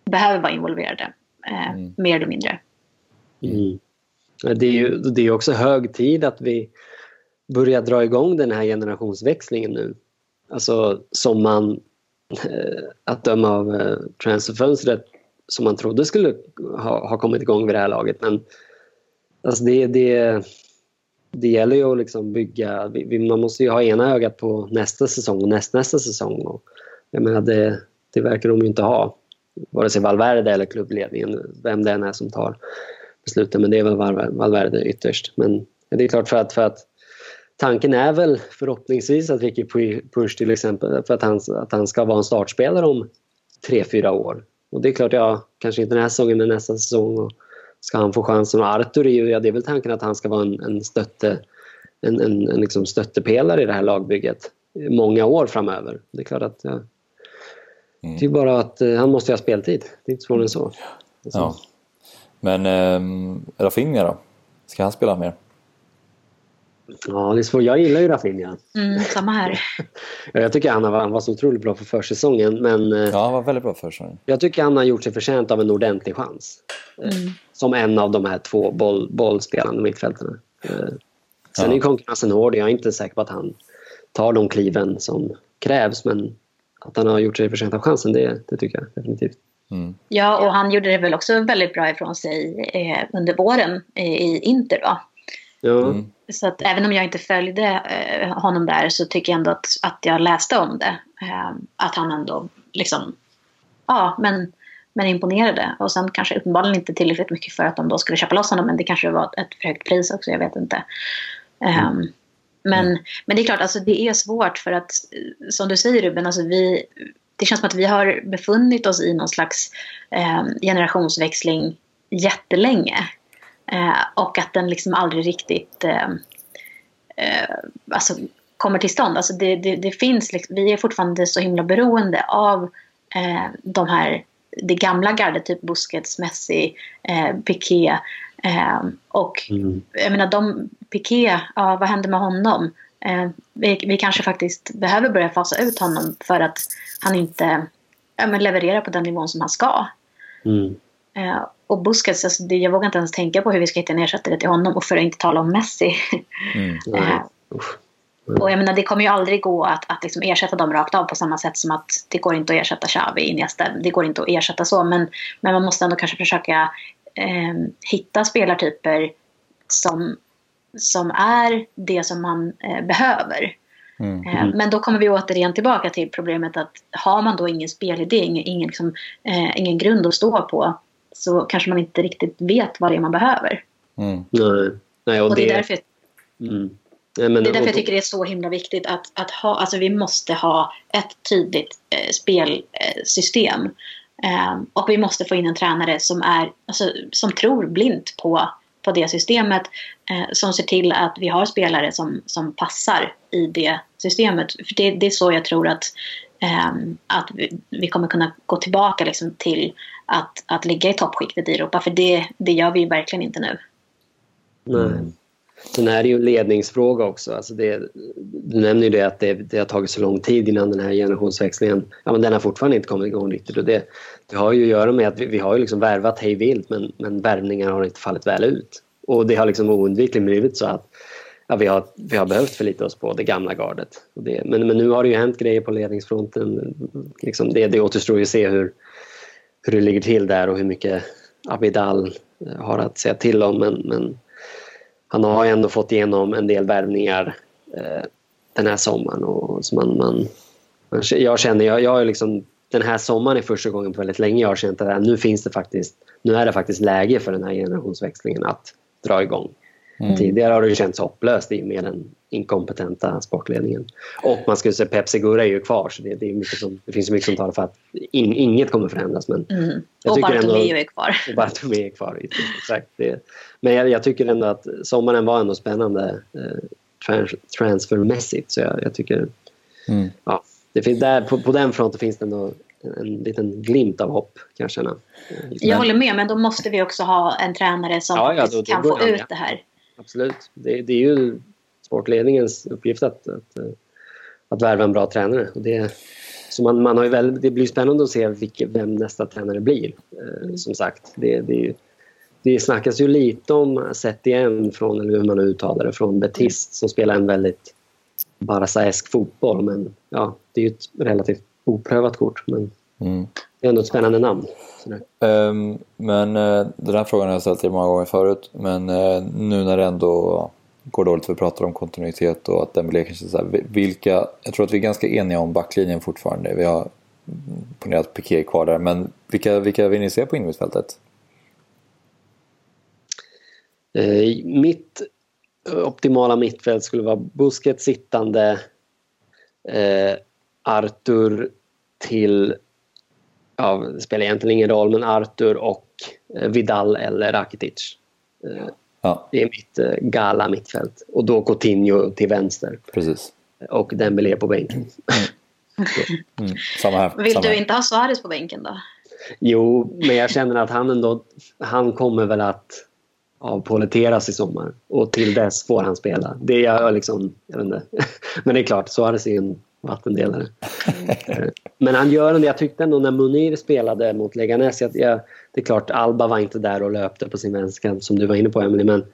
behöver vara involverade, eh, mm. mer eller mindre. Mm. Det är ju det är också hög tid att vi börjar dra igång den här generationsväxlingen nu. Alltså som man, eh, att döma av eh, transferfönstret, som man trodde skulle ha, ha kommit igång vid det här laget. Men alltså det, det, det gäller ju att liksom bygga, man måste ju ha ena ögat på nästa säsong och nästnästa säsong. Och jag menar det, det verkar de ju inte ha. Vare sig Valverde eller klubbledningen, vem det än är som tar besluten. Men det är väl Valverde ytterst. Men det är klart för att, för att tanken är väl förhoppningsvis att Ricky Push till exempel, för att han, att han ska vara en startspelare om tre, fyra år. Och det är klart, ja, kanske inte den här säsongen men nästa säsong. Och ska han få chansen? Och Artur är ju, ja, det är väl tanken att han ska vara en, en, stötte, en, en, en liksom stöttepelare i det här lagbygget många år framöver. Det är klart att ja, mm. det är bara att uh, han måste ha speltid. Det är inte svårare än så. Ja. Men eh, Rafinha då? Ska han spela mer? Ja, det är svårt. Jag gillar ju Rafinha. Mm, samma här. jag tycker han, var, han var så otroligt bra för försäsongen. Men, eh, ja, han var väldigt bra för försäsongen. Jag tycker han har gjort sig förtjänt av en ordentlig chans. Eh, mm. Som en av de här två boll, bollspelande mittfältarna. Eh, sen ja. är konkurrensen hård. Jag är inte säker på att han tar de kliven som krävs. Men att han har gjort sig förtjänt av chansen, det, det tycker jag definitivt. Mm. Ja, och han gjorde det väl också väldigt bra ifrån sig eh, under våren eh, i Inter. Då. Mm. Så att även om jag inte följde eh, honom där så tycker jag ändå att, att jag läste om det. Eh, att han ändå liksom, ja men, men imponerade. Och sen kanske uppenbarligen inte tillräckligt mycket för att de då skulle köpa loss honom. Men det kanske var ett för högt pris också, jag vet inte. Eh, mm. Men, men det är klart, alltså, det är svårt för att som du säger Ruben, alltså, vi, det känns som att vi har befunnit oss i någon slags eh, generationsväxling jättelänge. Eh, och att den liksom aldrig riktigt eh, eh, alltså, kommer till stånd. Alltså det, det, det finns liksom, vi är fortfarande så himla beroende av eh, de här, det gamla gardet, typ Busquets, Messi, eh, Piqué. Eh, och mm. jag menar, de, Piqué, ja, vad händer med honom? Eh, vi, vi, kanske faktiskt behöver börja fasa ut honom för att han inte ja, levererar på den nivån som han ska. Mm. Och Busquets, alltså det, jag vågar inte ens tänka på hur vi ska hitta en ersättare till honom och för att inte tala om Messi. Mm. eh, och jag menar, det kommer ju aldrig gå att, att liksom ersätta dem rakt av på samma sätt som att det går inte att ersätta Xavi, Iniesta. Det går inte att ersätta så, men, men man måste ändå kanske försöka eh, hitta spelartyper som, som är det som man eh, behöver. Mm. Eh, men då kommer vi återigen tillbaka till problemet att har man då ingen spelidé, ingen, ingen, liksom, eh, ingen grund att stå på så kanske man inte riktigt vet vad det är man behöver. Mm. Nej. Nej, och, och det, är därför, mm. Nej, men, det är därför jag tycker det är så himla viktigt att, att ha, alltså vi måste ha ett tydligt eh, spelsystem. Eh, och vi måste få in en tränare som, är, alltså, som tror blint på, på det systemet. Eh, som ser till att vi har spelare som, som passar i det systemet. För det, det är så jag tror att, att vi, vi, kommer kunna gå tillbaka liksom, till att, att ligga i toppskiktet i Europa. För det, det gör vi ju verkligen inte nu. Nej. Sen är det ju en ledningsfråga också. Alltså det, du nämner ju det att det, det, har tagit så lång tid innan den här generationsväxlingen, ja men den har fortfarande inte kommit igång riktigt. Och det, det har ju att göra med att vi, vi har ju liksom värvat hej vilt men, men värvningar har inte fallit väl ut. Och det har liksom oundvikligen blivit så att ja, vi, har, vi har behövt förlita oss på det gamla gardet. Det, men, men nu har det ju hänt grejer på ledningsfronten. Liksom det, det återstår ju att se hur, hur det ligger till där och hur mycket Abidal eh, har att säga till om. Men, men han har ändå fått igenom en del värvningar eh, den här sommaren. Och, så man, man, jag känner, jag, jag är liksom, den här sommaren är första gången på väldigt länge jag har känt att äh, nu finns det faktiskt, nu är det faktiskt läge för den här generationsväxlingen att dra igång. Mm. Tidigare har det känts hopplöst i och med den inkompetenta sportledningen. Och man skulle säga Pep Segura är ju kvar så det, det, är mycket som, det finns mycket som talar för att in, inget kommer förändras. Men mm. och Bartomeu är kvar. Och Bartomeu är kvar, exakt. Det, men jag, jag, tycker ändå att sommaren var ändå spännande eh, trans, transfermässigt så jag, jag tycker mm. ja, det finns där, på, på den fronten finns det ändå en liten glimt av hopp kan jag känna. Jag håller med, men då måste vi också ha en tränare som Ja, ja, då- då kan få ut det här. Absolut. Det, det är ju sportledningens uppgift att, att, att värva en bra tränare. Och det, så man, man har väl, det blir spännande att se vilke, vem nästa tränare blir. Eh, som sagt, det, det, ju- det snackas ju lite om Setien från, eller hur man uttalar det, från Betis som spelar en väldigt Barca-esk fotboll. Men ja, det är ju ett relativt oprövat kort. Men Mm. det är ändå ett spännande namn. Ehm, men eh, den här frågan har jag ställt till många gånger förut. Men eh, nu när det ändå går dåligt, vi pratar om kontinuitet och att Dembélé kanske så här, vi- vilka, jag tror att vi är ganska eniga om backlinjen fortfarande. Vi har ponerat Piqué kvar där, men vilka, vilka vill ni se på innermittfältet? Eh, mitt optimala mittfält skulle vara Busquets sittande, Arthur till, ja, det spelar egentligen ingen roll, men Arthur och eh, Vidal eller Rakitic. Eh, Ja, det är mitt eh, gala mittfält. Och då Coutinho till vänster precis. och Dembélé på bänken. Mm, samma här. Vill samma du här. inte ha Suarez på bänken då? Jo, men jag känner att han ändå, han kommer väl att avpoliteras i sommar. Och till dess får han spela. Det är jag liksom, jag vet inte. Men det är klart, Suarez är en vattendelare. Eh, men han gör ändå, jag tyckte ändå när Munir spelade mot Leganes, jag, jag, det är klart Alba var inte där och löpte på sin vänsterkant som du var inne på Emily, men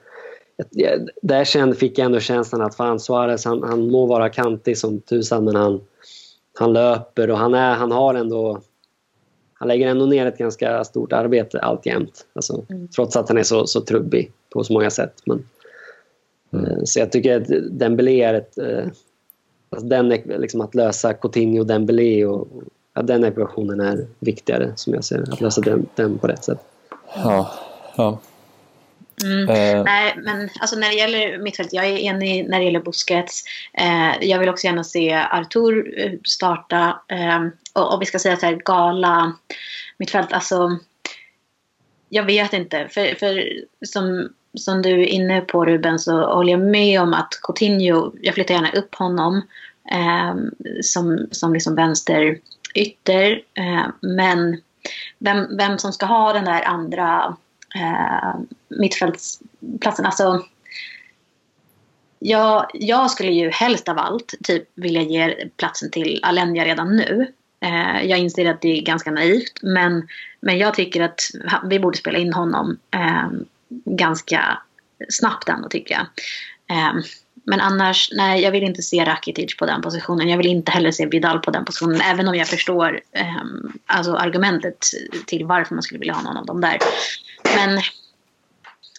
jag, där kände, fick jag ändå känslan att fan Suarez, han, han må vara kantig som tusan men han, han löper och han, är, han har ändå han lägger ändå ner ett ganska stort arbete alltjämt. Alltså, Trots att han är så, så trubbig på så många sätt. Men, eh, Så jag tycker att Dembélé är ett... Alltså den, liksom att lösa Coutinho och Dembélé och, ja, den ekvationen är viktigare som jag ser det. Att lösa den, den på rätt sätt. Ja, ja. Mm. Eh, Nej, men alltså när det gäller mittfält, jag är enig när det gäller Busquets. Eh, jag vill också gärna se Artur eh, starta. Eh, och, och vi ska säga så här, gala mittfält. Alltså, jag vet inte. För, för som, som du är inne på Ruben så håller jag med om att Coutinho, jag flyttar gärna upp honom eh, som, som liksom vänster ytter. Eh, men vem, vem som ska ha den där andra eh, mittfältsplatsen. Alltså, jag, jag skulle ju helst av allt typ vilja ge platsen till Alenya redan nu. Eh, jag inser att det är ganska naivt men, men jag tycker att vi borde spela in honom eh, ganska snabbt ändå tycker jag. Eh, men annars, nej jag vill inte se Rakitic på den positionen. Jag vill inte heller se Vidal på den positionen. Även om jag förstår eh, alltså argumentet till varför man skulle vilja ha någon av dem där. Men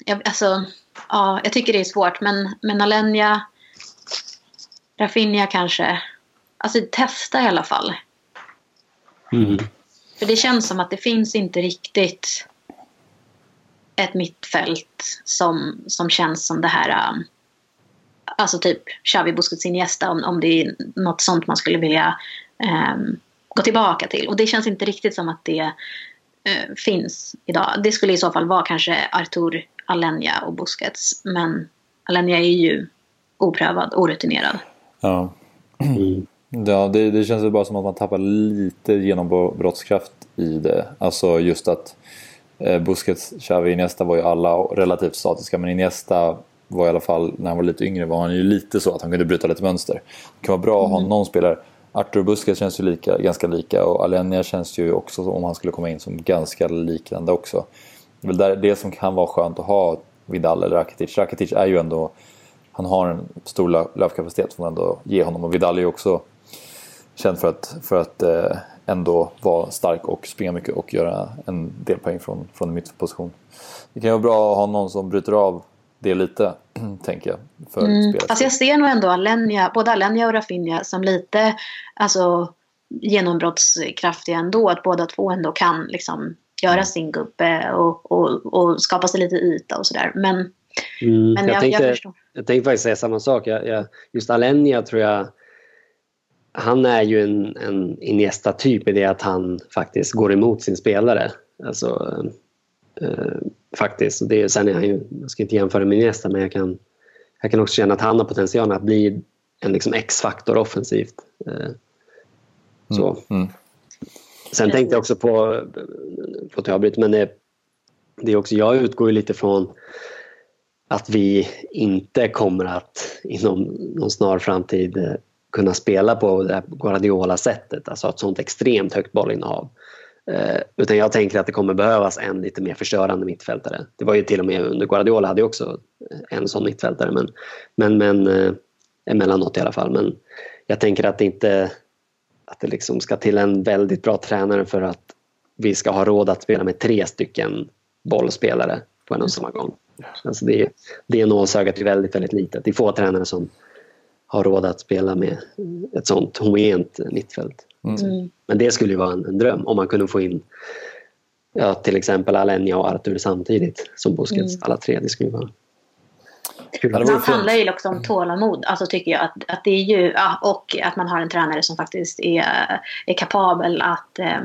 jag, alltså, ja, jag tycker det är svårt. Men, men Alenia, Rafinha kanske. Alltså testa i alla fall. För det känns som att det finns inte riktigt ett mittfält som, som känns som det här. um, Alltså typ Xavi Busquets Iniesta om, om det är något sånt man skulle vilja um, gå tillbaka till. Och det känns inte riktigt som att det eh, finns idag. Det skulle i så fall vara kanske Artur, Alenia och Busquets. Men Alenia är ju oprövad, orutinerad. ja. Mm. Ja, det, det känns ju bara som att man tappar lite genombrottskraft i det. Alltså just att Busquets, Xavi, Iniesta var ju alla relativt statiska men Iniesta var i alla fall, när han var lite yngre var han ju lite så att han kunde bryta lite mönster. Det kan vara bra att ha någon spelare. Arthur Busquets känns ju lika, ganska lika och Alenia känns ju också om han skulle komma in som ganska liknande också. Det är väl det som kan vara skönt att ha Vidal eller Rakitic. Rakitic är ju ändå, han har en stor lö- löpkapacitet får man ändå ge honom och Vidal är ju också känd för att, för att eh, ändå vara stark och springa mycket och göra en del poäng från, från en mittposition. Det kan vara bra att ha någon som bryter av det lite, tänker jag, för Mm. spelet. Fast jag ser nog ändå Alenia, både Alenia och Rafinha som lite alltså, genombrottskraftiga ändå. Att båda två ändå kan liksom, göra sin gubbe och, och, och skapa sig lite yta och sådär. Men, Mm. men jag, jag, tänkte, jag förstår. jag tänkte faktiskt säga samma sak. Jag, jag, just Alenia tror jag... Han är ju en, en Iniesta-typ i det att han faktiskt går emot sin spelare. Alltså, eh, faktiskt. Det, sen är han ju, jag ska inte jämföra med Iniesta, men jag kan, jag kan också känna att han har potentialen att bli en liksom X-faktor offensivt. Eh, så. Mm. Sen tänkte jag också på, på jag avbryter, men det, det är också, jag utgår ju lite från att vi inte kommer att inom någon snar framtid eh, kunna spela på det Guardiola-sättet, alltså ett sånt extremt högt bollinnehav. Eh, utan jag tänker att det kommer behövas en lite mer förstörande mittfältare. Det var ju till och med under Guardiola hade jag också en sån mittfältare, men, men, men eh, emellanåt i alla fall. Men jag tänker att det inte att det liksom ska till en väldigt bra tränare för att vi ska ha råd att spela med tre stycken bollspelare på en och samma gång. Alltså det, det nålsögat är väldigt, väldigt litet. Det är få tränare som har råd att spela med ett sånt homogent mittfält. Mm. mm. Men det skulle ju vara en, en, dröm om man kunde få in ja, till exempel Alenia och Artur samtidigt som Busquets, mm. alla tre. Det skulle vara kul. Det handlar ju också om tålamod, alltså tycker jag. Att, att det är ju, ja, och att man har en tränare som faktiskt är, är kapabel att, eh,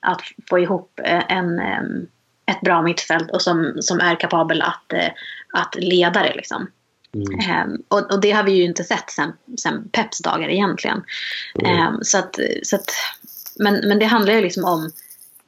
att få ihop en, eh, ett bra mittfält och som, som är kapabel att, eh, att leda det. Liksom. Mm. Um, och, och, det har vi ju inte sett sen, sen Peps dagar egentligen. Mm. Um, så att, så att, men, men det handlar ju liksom om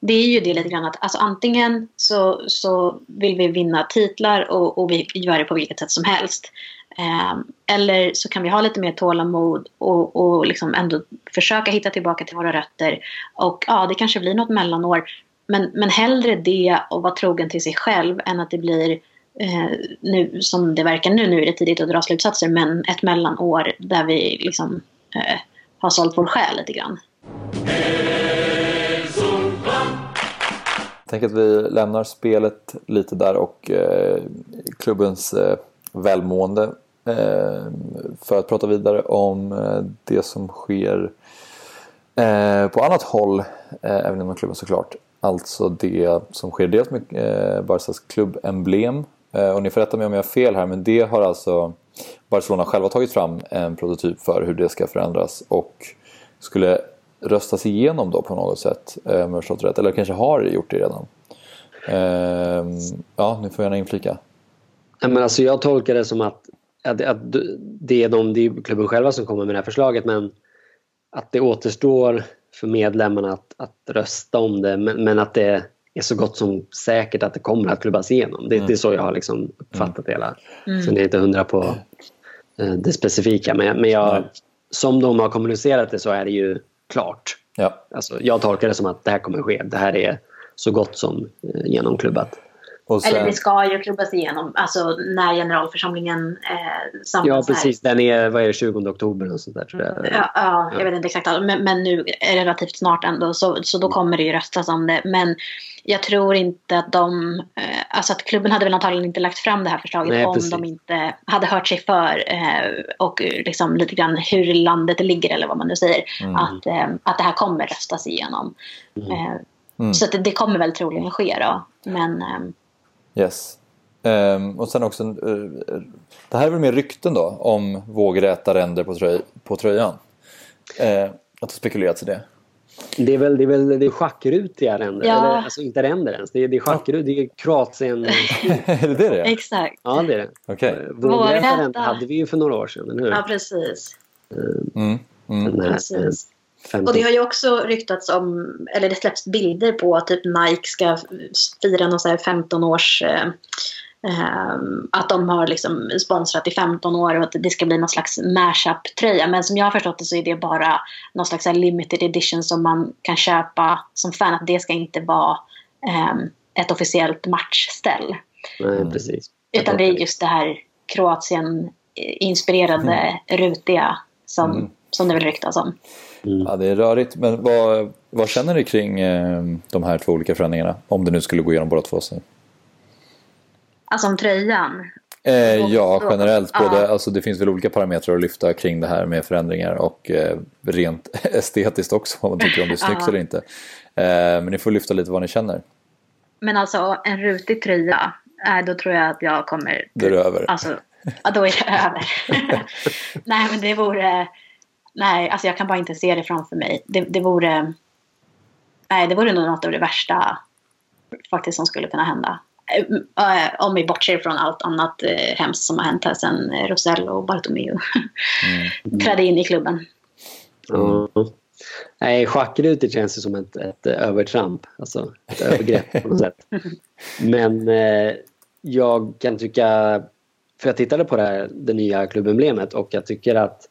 det är ju det lite grann att alltså antingen så, så vill vi vinna titlar och, och vi gör det på vilket sätt som helst. Um, eller så kan vi ha lite mer tålamod och, och liksom ändå försöka hitta tillbaka till våra rötter. Och ja, det kanske blir något mellanår. Men, men hellre det och vara trogen till sig själv än att det blir eh, nu som det verkar nu, nu är det tidigt att dra slutsatser, men ett mellanår där vi liksom eh, har sålt vår själ lite grann. Jag tänker att vi lämnar spelet lite där och eh, klubbens eh, välmående eh, för att prata vidare om eh, det som sker eh, på annat håll, eh, även inom klubben såklart. Alltså det som sker dels med eh, Barcas klubbemblem. Eh, och ni får rätta mig om jag har fel här men det har alltså Barcelona själva tagit fram en prototyp för hur det ska förändras och skulle röstas igenom då på något sätt eh, om jag förstått rätt. Eller kanske har gjort det redan. Ehm, ja, ni får gärna inflika. Men alltså jag tolkar det som att, att, att det, är de, det är klubben själva som kommer med det här förslaget men att det återstår för medlemmarna att, att rösta om det men, men, att det är så gott som säkert att det kommer att klubbas igenom. Det, mm. det är så jag har liksom uppfattat det hela. Mm. Sen är jag inte hundra på eh, det specifika men, men jag, som de har kommunicerat det så är det ju klart. Ja. Alltså, jag tolkar det som att det här kommer ske. Det här är så gott som eh, genomklubbat. Sen... Eller det ska ju klubbas igenom, alltså när generalförsamlingen eh, samlas Ja, precis. Här. Den är, vad är det, 20 oktober och sånt där tror jag. Ja, ja jag vet inte exakt. Men, men nu relativt snart ändå, så, så då kommer det ju röstas om det. Men jag tror inte att de, eh, alltså att klubben hade väl antagligen inte lagt fram det här förslaget Nej, om precis. de inte hade hört sig för eh, och liksom lite grann hur landet ligger eller vad man nu säger. Mm. Att, eh, att det här kommer röstas igenom. Mm. Eh, mm. Så det, det kommer väl troligen ske då. Men ehm, Yes. Um, och sen också, uh, det här är väl mer rykten då om vågräta ränder på, tröj, på tröjan. Uh, att det spekulerats i det. Det är väl, det är väl det är schackrutiga ränder, ja. eller alltså inte ränder ens. Det är, det är schackrut, det är Kroatien. är det det det Exakt. Ja det är det. Okay. Vågräta ränder hade vi ju för några år sedan, eller hur? Ja precis. Mm. Mm. precis. 15. Och det har ju också ryktats om, eller det släpps bilder på att typ Nike ska fira någon så 15 års eh, eh, att de har liksom sponsrat i 15 år och att det ska bli någon slags mashup-tröja. Men som jag har förstått det så är det bara någon slags limited edition som man kan köpa som fan. Att det ska inte vara eh, ett officiellt matchställ. Nej, precis. Utan det är just det här Kroatien-inspirerade, mm. rutiga som, mm. som det väl ryktas om. Mm. Ja, det är rörigt. Men vad, vad känner ni kring eh, de här två olika förändringarna? Om det nu skulle gå igenom båda två. Så. Alltså om tröjan? Eh, ja, generellt. Både, alltså, det finns väl olika parametrar att lyfta kring det här med förändringar och eh, rent estetiskt också. Vad man tycker om det är snyggt eller inte. Eh, men ni får lyfta lite vad ni känner. Men alltså en rutig tröja, äh, då tror jag att jag kommer... Det är över. Alltså, ja, då är det över. Nej, men det vore nej, alltså jag kan bara inte se det framför mig. Det, det vore... Nej, det vore nog något av det värsta faktiskt som skulle kunna hända. Eh, om vi bortser från allt annat eh, hemskt som har hänt här sen Rosell och Bartomeu mm. trädde in i klubben. Mm. Nej, schackrutor känns ju som ett, ett övertramp. Alltså ett övergrepp på något sätt. Men eh, jag kan tycka... För jag tittade på det, här, det nya klubbemblemet och jag tycker att...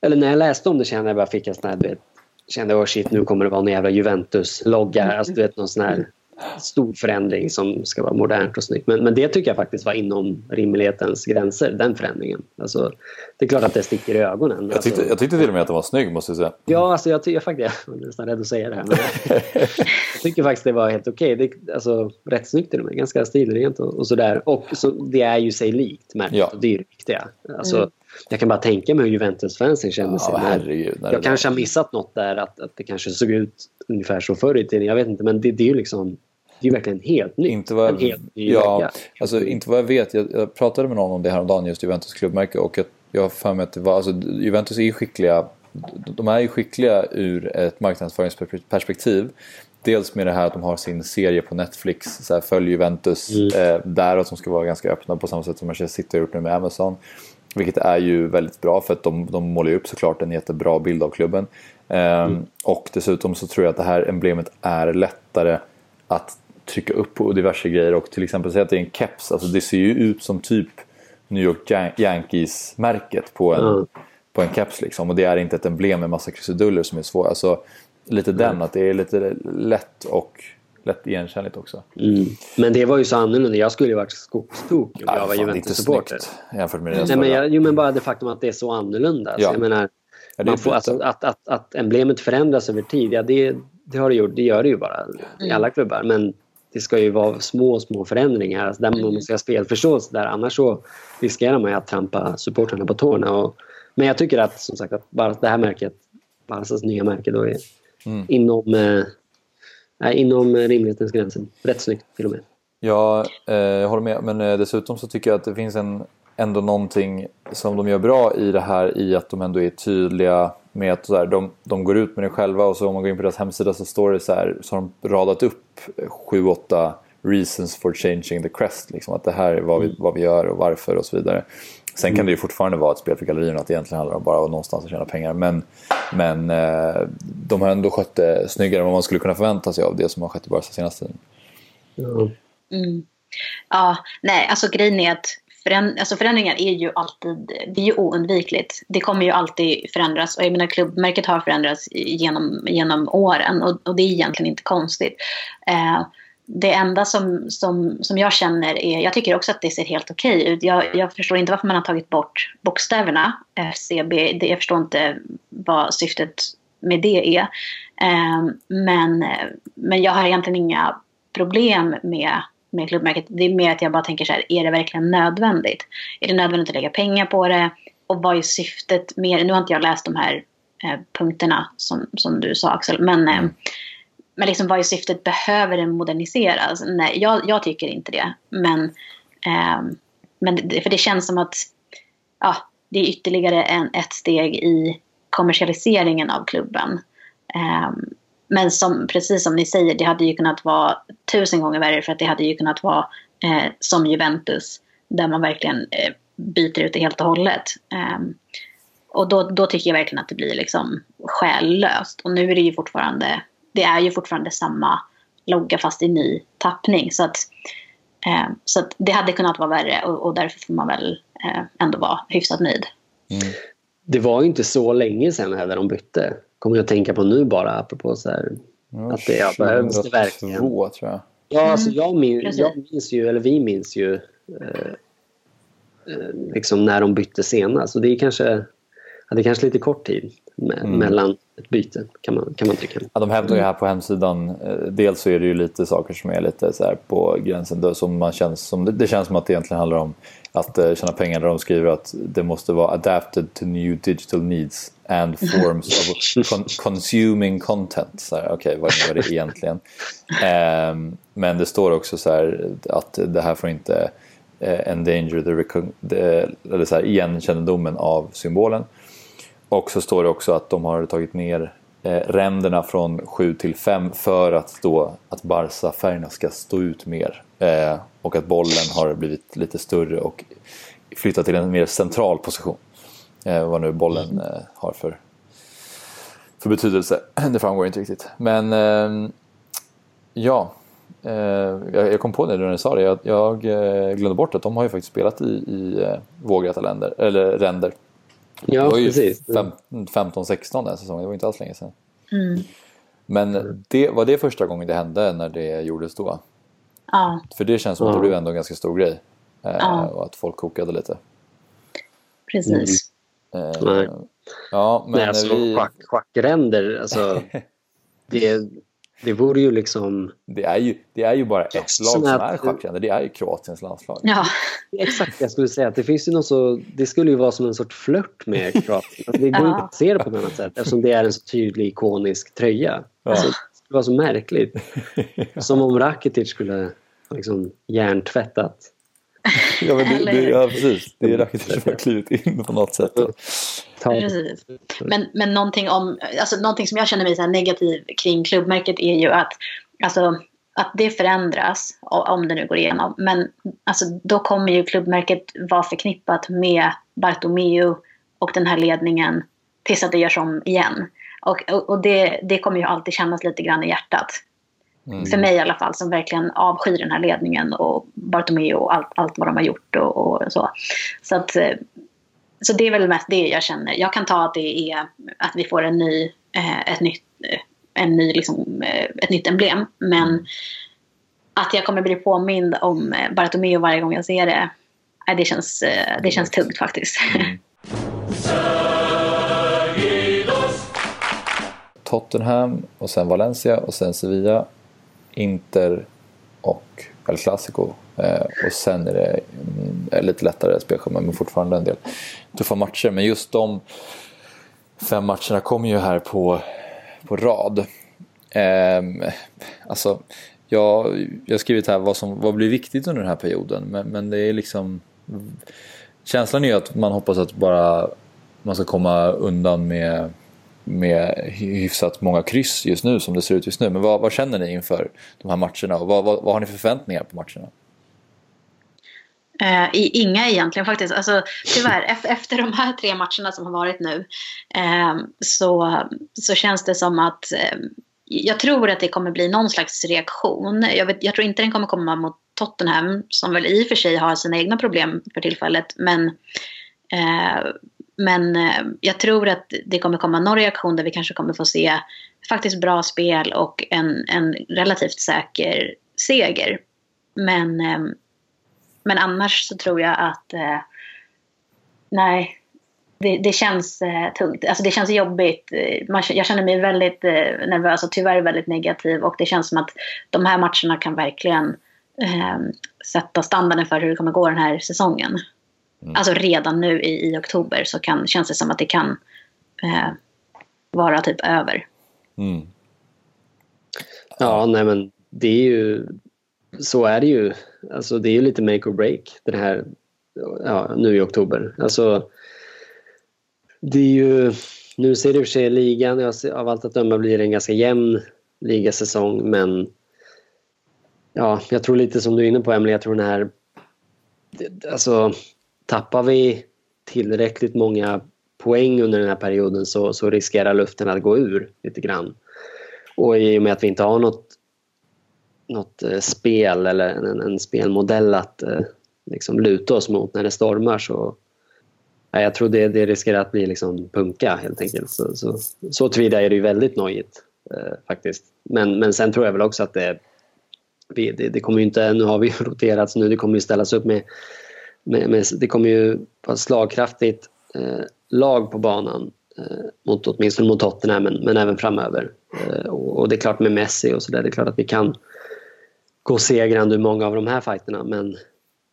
Eller när jag läste om det kände jag bara fick en sån här, du vet, kände oh shit nu kommer det vara en jävla Juventus-logga. Alltså du vet någon sån här stor förändring som ska vara modernt och snyggt. Men, men det tycker jag faktiskt var inom rimlighetens gränser, den förändringen. Alltså, det är klart att det sticker i ögonen. Jag tyckte, alltså, jag tyckte till och med att den var snygg måste jag säga. Ja, alltså jag tycker faktiskt, jag är nästan rädd att säga det här. Men jag tycker faktiskt det var helt okej. Okay. Det, alltså, rätt snyggt är det med, ganska stilrent och, och sådär. Och så, det är ju sig likt märket Ja. och det är det viktiga. Alltså, Mm. Jag kan bara tänka mig hur Juventus-fansen kände Ja, sig. när- herregud. när jag kanske har missat något där, att, att det kanske såg ut ungefär så förr i tiden. Jag vet inte, men det, det är ju liksom... Det är ju verkligen helt nytt. Inte vad, En helt ny ja, alltså, inte vad jag vet. Jag, jag pratade med någon om det här om dagen just Juventus klubbmärke och jag, jag har för mig att det var, alltså, Juventus är ju skickliga. De är ju skickliga ur ett marknadsföringsperspektiv. Dels med det här att de har sin serie på Netflix, så här, följ Juventus, eh, där att de ska vara ganska öppna på samma sätt som Manchester City har gjort nu med Amazon. Vilket är ju väldigt bra för att de, de målar ju upp såklart en jättebra bild av klubben. Ehm, Och dessutom så tror jag att det här emblemet är lättare att trycka upp på diverse grejer och till exempel säga att det är en keps. Alltså det ser ju ut som typ New York Yan- Yankees-märket på en, Mm. på en keps liksom. Och det är inte ett emblem med massa krusiduller som är svåra. Alltså lite den, att det är lite lätt och lätt igenkännligt också. Mm. Men det var ju så annorlunda. Jag skulle ju varit skogstokig om jag var Juventus-supporter. jämfört med det Nej, men jag, jo, men bara det faktum att det är så annorlunda. Så Ja. jag menar, Ja, man får, alltså, att, att, att emblemet förändras över tid, ja, det, det har det gjort. Det gör det ju bara i alla klubbar. Men det ska ju vara små, små förändringar. Alltså, där man måste ha spelförståelse där. Annars så riskerar man ju att trampa supportrarna på tårna. Och, men jag tycker att som sagt att bara det här märket, Barcas nya märke, då är Mm. inom, eh, inom rimlighetens gränser. Rätt snyggt till och med. Ja, eh, jag håller med. Men eh, dessutom så tycker jag att det finns en, ändå någonting som de gör bra i det här i att de ändå är tydliga med att så här, de, de går ut med det själva och så om man går in på deras hemsida så står det så här så har de radat upp sju, åtta reasons for changing the crest. Liksom, att det här är vad vi, vad vi gör och varför och så vidare. Sen kan det ju fortfarande vara ett spel för gallerierna att det egentligen handlar om bara att någonstans att tjäna pengar. Men, men eh, de har ändå skött det snyggare än vad man skulle kunna förvänta sig av det som har skett i Barca senaste tiden. Ja. Mm. Ja, nej, alltså grejen är att föränd alltså förändringar är ju alltid, det är ju oundvikligt. Det kommer ju alltid förändras och jag menar klubbmärket har förändrats genom, genom åren och, och det är egentligen inte konstigt. Eh, det enda som, som, som jag känner är, jag tycker också att det ser helt okej ut. Jag, jag förstår inte varför man har tagit bort bokstäverna eh, FCB. Det, jag förstår inte vad syftet med det är. Eh, men, eh, men jag har egentligen inga problem med, med klubbmärket. Det är mer att jag bara tänker så här, är det verkligen nödvändigt? Är det nödvändigt att lägga pengar på det? Och vad är syftet med? Nu har inte jag läst de här eh, punkterna som, som du sa Axel, men, eh, men liksom vad är syftet? Behöver den moderniseras? Nej, jag, jag tycker inte det. Men, eh, men det, för det känns som att ja, det är ytterligare en, ett steg i kommersialiseringen av klubben. Men som, precis som ni säger, det hade ju kunnat vara tusen gånger värre för att det hade ju kunnat vara eh, som Juventus där man verkligen eh, byter ut det helt och hållet. Eh, och då, då tycker jag verkligen att det blir liksom själlöst. Och nu är det ju fortfarande, det är ju fortfarande samma logga fast i ny tappning. Så att, eh, så att det hade kunnat vara värre och, och därför får man väl eh, ändå vara hyfsat nöjd. Mm. Det var ju inte så länge sedan heller de bytte. Kommer jag att tänka på nu bara apropå så här. Ja, Att det- ja, behövs det verkligen? 2002, tror jag. Ja, Mm, alltså jag, min, jag minns ju, eller vi minns ju eh, eh, liksom när de bytte senast. Och det är kanske, ja, det är kanske lite kort tid me- Mm. mellan ett byte kan man, kan man tycka. Ja, de hävdar ju här på hemsidan, eh, dels så är det ju lite saker som är lite så här på gränsen, då, som man känns som, det- känns som att det egentligen handlar om att eh, tjäna pengar där de skriver att det måste vara adapted to new digital needs and forms of con consuming content. Så här, Okej, vad innebär det egentligen? Um, men det står också så här att det här får inte uh, endanger the, the eller så här, igenkännedomen av symbolen. Och så står det också att de har tagit ner eh, ränderna från 7 till 5 för att, då, att Barca-färgerna ska stå ut mer. Eh, och att bollen har blivit lite större och flyttat till en mer central position. Eh, vad nu bollen eh, har för för betydelse. Det framgår inte riktigt. Men eh, ja, eh, jag, kom på det när du sa det. Jag, jag eh, glömde bort att de har ju faktiskt spelat i, i vågräta länder, eller ränder. Ja, det var ju precis. 15-16 den säsongen, det var inte alls länge sedan. Mm. Men det, var det första gången det hände när det gjordes då? Ja. För det känns som att det blev ändå en ganska stor grej. Eh, Ja. Och att folk kokade lite. Precis. Eh, Nej. Ja, men Nej, alltså, vi, schack, schackränder, alltså, det, det vore ju liksom... det, är ju, det är ju bara ett lag som är schackränder. Det är ju Kroatiens landslag. Ja. Exakt, jag skulle säga att det finns ju något så... Det skulle ju vara som en sorts flört med Kroatien. Alltså, det går Ja. inte att se det på något annat sätt eftersom det är en så tydlig ikonisk tröja. Ja. Alltså, det skulle vara så märkligt. Som om Rakitic skulle ha liksom hjärntvättat. Ja, men det, det, ja precis. Det är Rakitic som har klivit in på något sätt. Precis. Men, men någonting, om, alltså, någonting som jag känner mig så här negativ kring klubbmärket är ju att, alltså, att det förändras, om det nu går igenom. Men alltså, då kommer ju klubbmärket vara förknippat med Bartomeu och den här ledningen tills att det görs om igen. Och, och, och det, det kommer ju alltid kännas lite grann i hjärtat. Mm. För mig i alla fall, som verkligen avskyr den här ledningen och Bartomeu och allt, allt vad de har gjort och, och så. Så, att, eh, så det är väl mest det jag känner. Jag kan ta att det är att vi får en ny, eh, ett nytt, eh, en ny liksom, eh, ett nytt emblem. Men att jag kommer bli påmind om eh, Bartomeu varje gång jag ser det, det, känns, det känns tungt faktiskt. Mm. Tottenham och sen Valencia och sen Sevilla, Inter och El Clasico. Eh, och sen är det mm, lite lättare spelschema men fortfarande en del tuffa matcher. Men just de fem matcherna kommer ju här på, på rad. Ehm, alltså, jag, jag har skrivit här vad som vad blir viktigt under den här perioden. Men, men det är liksom... Känslan är ju att man hoppas att bara man ska komma undan med, med hyfsat många kryss just nu som det ser ut just nu. Men vad, vad känner ni inför de här matcherna och vad, vad, vad har ni för förväntningar på matcherna? Eh, i, inga egentligen faktiskt. Alltså, tyvärr, efter de här tre matcherna som har varit nu eh, så, så känns det som att eh, jag tror att det kommer bli någon slags reaktion. Jag, vet, jag tror inte den kommer komma mot Tottenham som väl i och för sig har sina egna problem för tillfället. Men, eh, men eh, jag tror att det kommer komma någon reaktion där vi kanske kommer få se faktiskt bra spel och en, en relativt säker seger. Men eh, men annars så tror jag att eh, nej, det, det känns eh, tungt. Alltså det känns jobbigt. Eh, Man, jag känner mig väldigt eh, nervös och tyvärr väldigt negativ. Och det känns som att de här matcherna kan verkligen eh, sätta standarden för hur det kommer gå den här säsongen. Mm. Alltså redan nu i, i oktober så kan, känns det som att det kan eh, vara typ över. Mm. Ja, nej men det är ju... Så är det ju. Alltså det är ju lite make or break den här... Ja, nu i oktober. Alltså... Det är ju... Nu ser det i och för sig ligan, jag ser, av allt att döma blir det en ganska jämn ligasäsong men... Ja, jag tror lite som du är inne på Emelie, jag tror den här... det- Alltså, tappar vi tillräckligt många poäng under den här perioden så, så riskerar luften att gå ur lite grann. Och i och med att vi inte har något, något eh, spel eller en, en spelmodell att eh, liksom luta oss mot när det stormar så ja, jag tror det, det riskerar att bli liksom punka helt enkelt. Så, så, så tillvida är det ju väldigt nojigt eh, faktiskt. Men, men sen tror jag väl också att det, vi, det, det kommer ju inte, nu har vi ju roterats nu, det kommer ju ställas upp med, med, med det kommer ju vara slagkraftigt eh, lag på banan eh, mot, åtminstone mot Tottenham men, men även framöver. Eh, och, och det är klart med Messi och sådär, det är klart att vi kan gå segrande ur många av de här fighterna men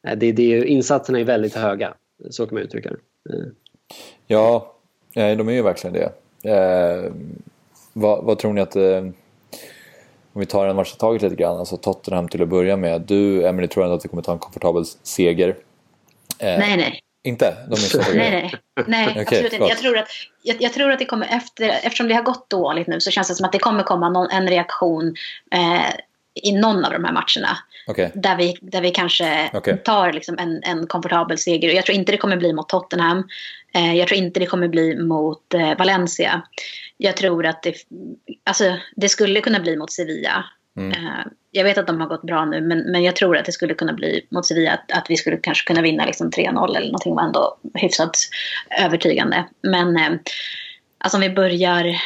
eh, det, det är, insatserna är väldigt höga, så kan man uttrycka det. Eh, Ja, de är ju verkligen det. Eh, vad, vad tror ni att... Eh, om vi tar en match i taget lite grann, alltså Tottenham till att börja med. Du, Emily, tror ändå att vi kommer ta en komfortabel seger? Eh, Nej, nej. Inte? De är så höga. Nej, nej. Nej, Okej, absolut inte. Jag tror, att, jag, jag tror att det kommer efter, eftersom det har gått dåligt nu så känns det som att det kommer komma någon, en reaktion eh, i någon av de här matcherna. Okej. Där vi, där vi kanske Okej. tar liksom en, en komfortabel seger. Jag tror inte det kommer bli mot Tottenham. Eh, jag tror inte det kommer bli mot eh, Valencia. Jag tror att det, alltså, det skulle kunna bli mot Sevilla. Mm. Eh, jag vet att de har gått bra nu, men, men jag tror att det skulle kunna bli mot Sevilla att, att vi skulle kanske kunna vinna liksom 3-0 eller någonting var ändå hyfsat övertygande. Men eh, alltså om vi börjar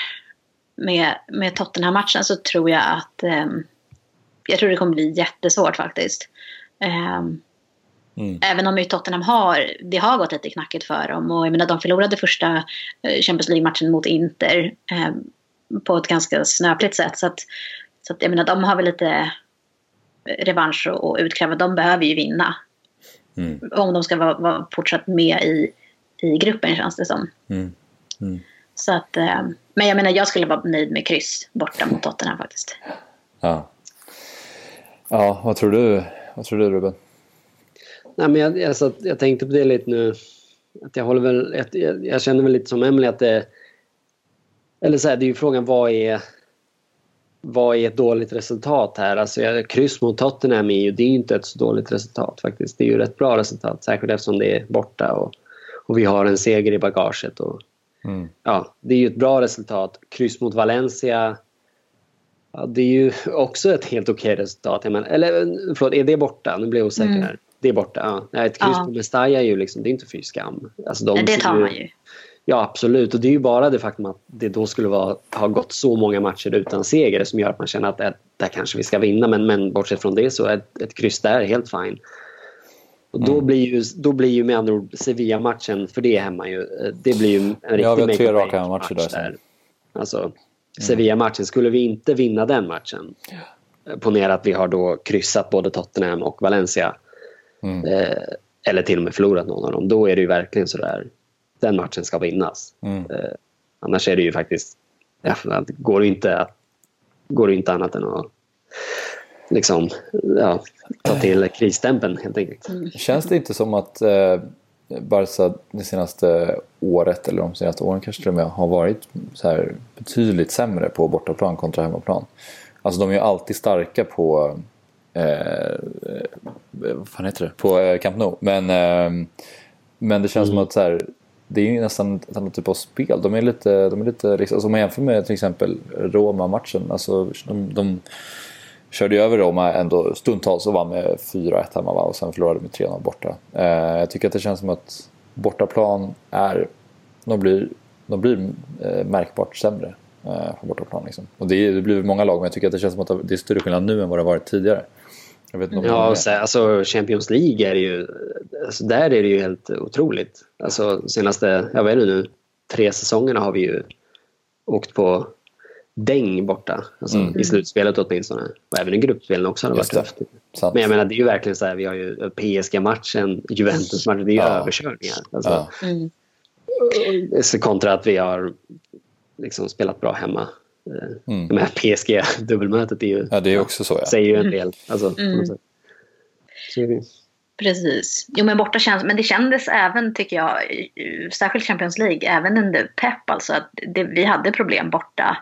med, med Tottenham-matchen så tror jag att eh, jag tror det kommer bli jättesvårt faktiskt. Eh, mm. Även om ju Tottenham har, det har gått lite knackigt för dem och jag menar de förlorade första eh, Champions League-matchen mot Inter eh, på ett ganska snöpligt sätt. Så att, så att jag menar de har väl lite revansch och utkräva. De behöver ju vinna. Mm. Om de ska vara, vara fortsatt med i, i gruppen känns det som. Mm. Mm. Så att, eh, men jag menar jag skulle vara nöjd med kryss borta mot Tottenham faktiskt. Ja. Ja, vad tror du, vad tror du Ruben? Nej, men jag, alltså, jag tänkte på det lite nu. Att jag, håller väl, jag, jag känner väl lite som Emelie att det... Eller så här, det är ju frågan vad är vad är ett dåligt resultat här? Alltså, kryss mot Tottenham är ju, det är inte ett så dåligt resultat faktiskt. Det är ju ett bra resultat, särskilt eftersom det är borta och, och vi har en seger i bagaget. Och, mm. ja, det är ju ett bra resultat. Kryss mot Valencia, ja, det är ju också ett helt okej resultat. Men, eller förlåt, är det borta? Nu blir jag osäker mm. här. Det är borta, ja. Ett kryss ja. på Mestalla är ju liksom, det är inte fy skam. Alltså, de det tar man ju. Ja, absolut. Och det är ju bara det faktum att det då skulle vara, ha gått så många matcher utan seger som gör att man känner att äh, där kanske vi ska vinna. Men, men bortsett från det så är ett, ett kryss där helt fine. Och då, mm. blir ju, då blir ju med andra ord Sevilla-matchen, för det är hemma ju, det blir ju en riktig ja, vi har tre raka matcher där. där. Alltså. Sevilla-matchen, skulle vi inte vinna den matchen, ponera att vi har då kryssat både Tottenham och Valencia, mm. eh, eller till och med förlorat någon av dem, då är det ju verkligen sådär den matchen ska vinnas. Mm. Eh, annars är det ju faktiskt, ja, går det inte, går det inte annat än att liksom, ja, ta till krisstämpeln helt enkelt. Mm. Känns det inte som att eh, Barca det senaste året eller de senaste åren kanske till och med har varit så här betydligt sämre på bortaplan kontra hemmaplan? Alltså de är ju alltid starka på eh, vad fan heter det? På eh, Camp Nou. Men, eh, men det känns mm. som att så här, det är ju nästan ett annat typ av spel. De är lite, de är lite liksom, alltså om man jämför med till exempel Roma-matchen. Alltså, de, de körde över Roma ändå stundtals och vann med 4-1 hemma va? och sen förlorade med 3-0 borta. Eh, jag tycker att det känns som att bortaplan är, de blir, de blir eh, märkbart sämre eh, på bortaplan. Liksom. Och det, det blir många lag men jag tycker att det känns som att det är större skillnad nu än vad det varit tidigare. Jag vet inte ja, så, alltså Champions League är ju, alltså, där är det ju helt otroligt. Alltså senaste, jag vet inte nu, tre säsongerna har vi ju åkt på däng borta. Alltså, mm. I slutspelet åtminstone. Och även i gruppspelen också har det varit tufft. Men jag menar det är ju verkligen så här, vi har ju PSG-matchen, Juventus-matchen, det är ju ja. överkörningar. Alltså, ja. mm. Kontra att vi har liksom spelat bra hemma. Mm. Men PSG-dubbelmötet är ju, ja, det är också så, ja. säger ju en del. Alltså, mm. Precis. Jo men borta känns, men det kändes även tycker jag, särskilt Champions League, även under Pep alltså att det, vi hade problem borta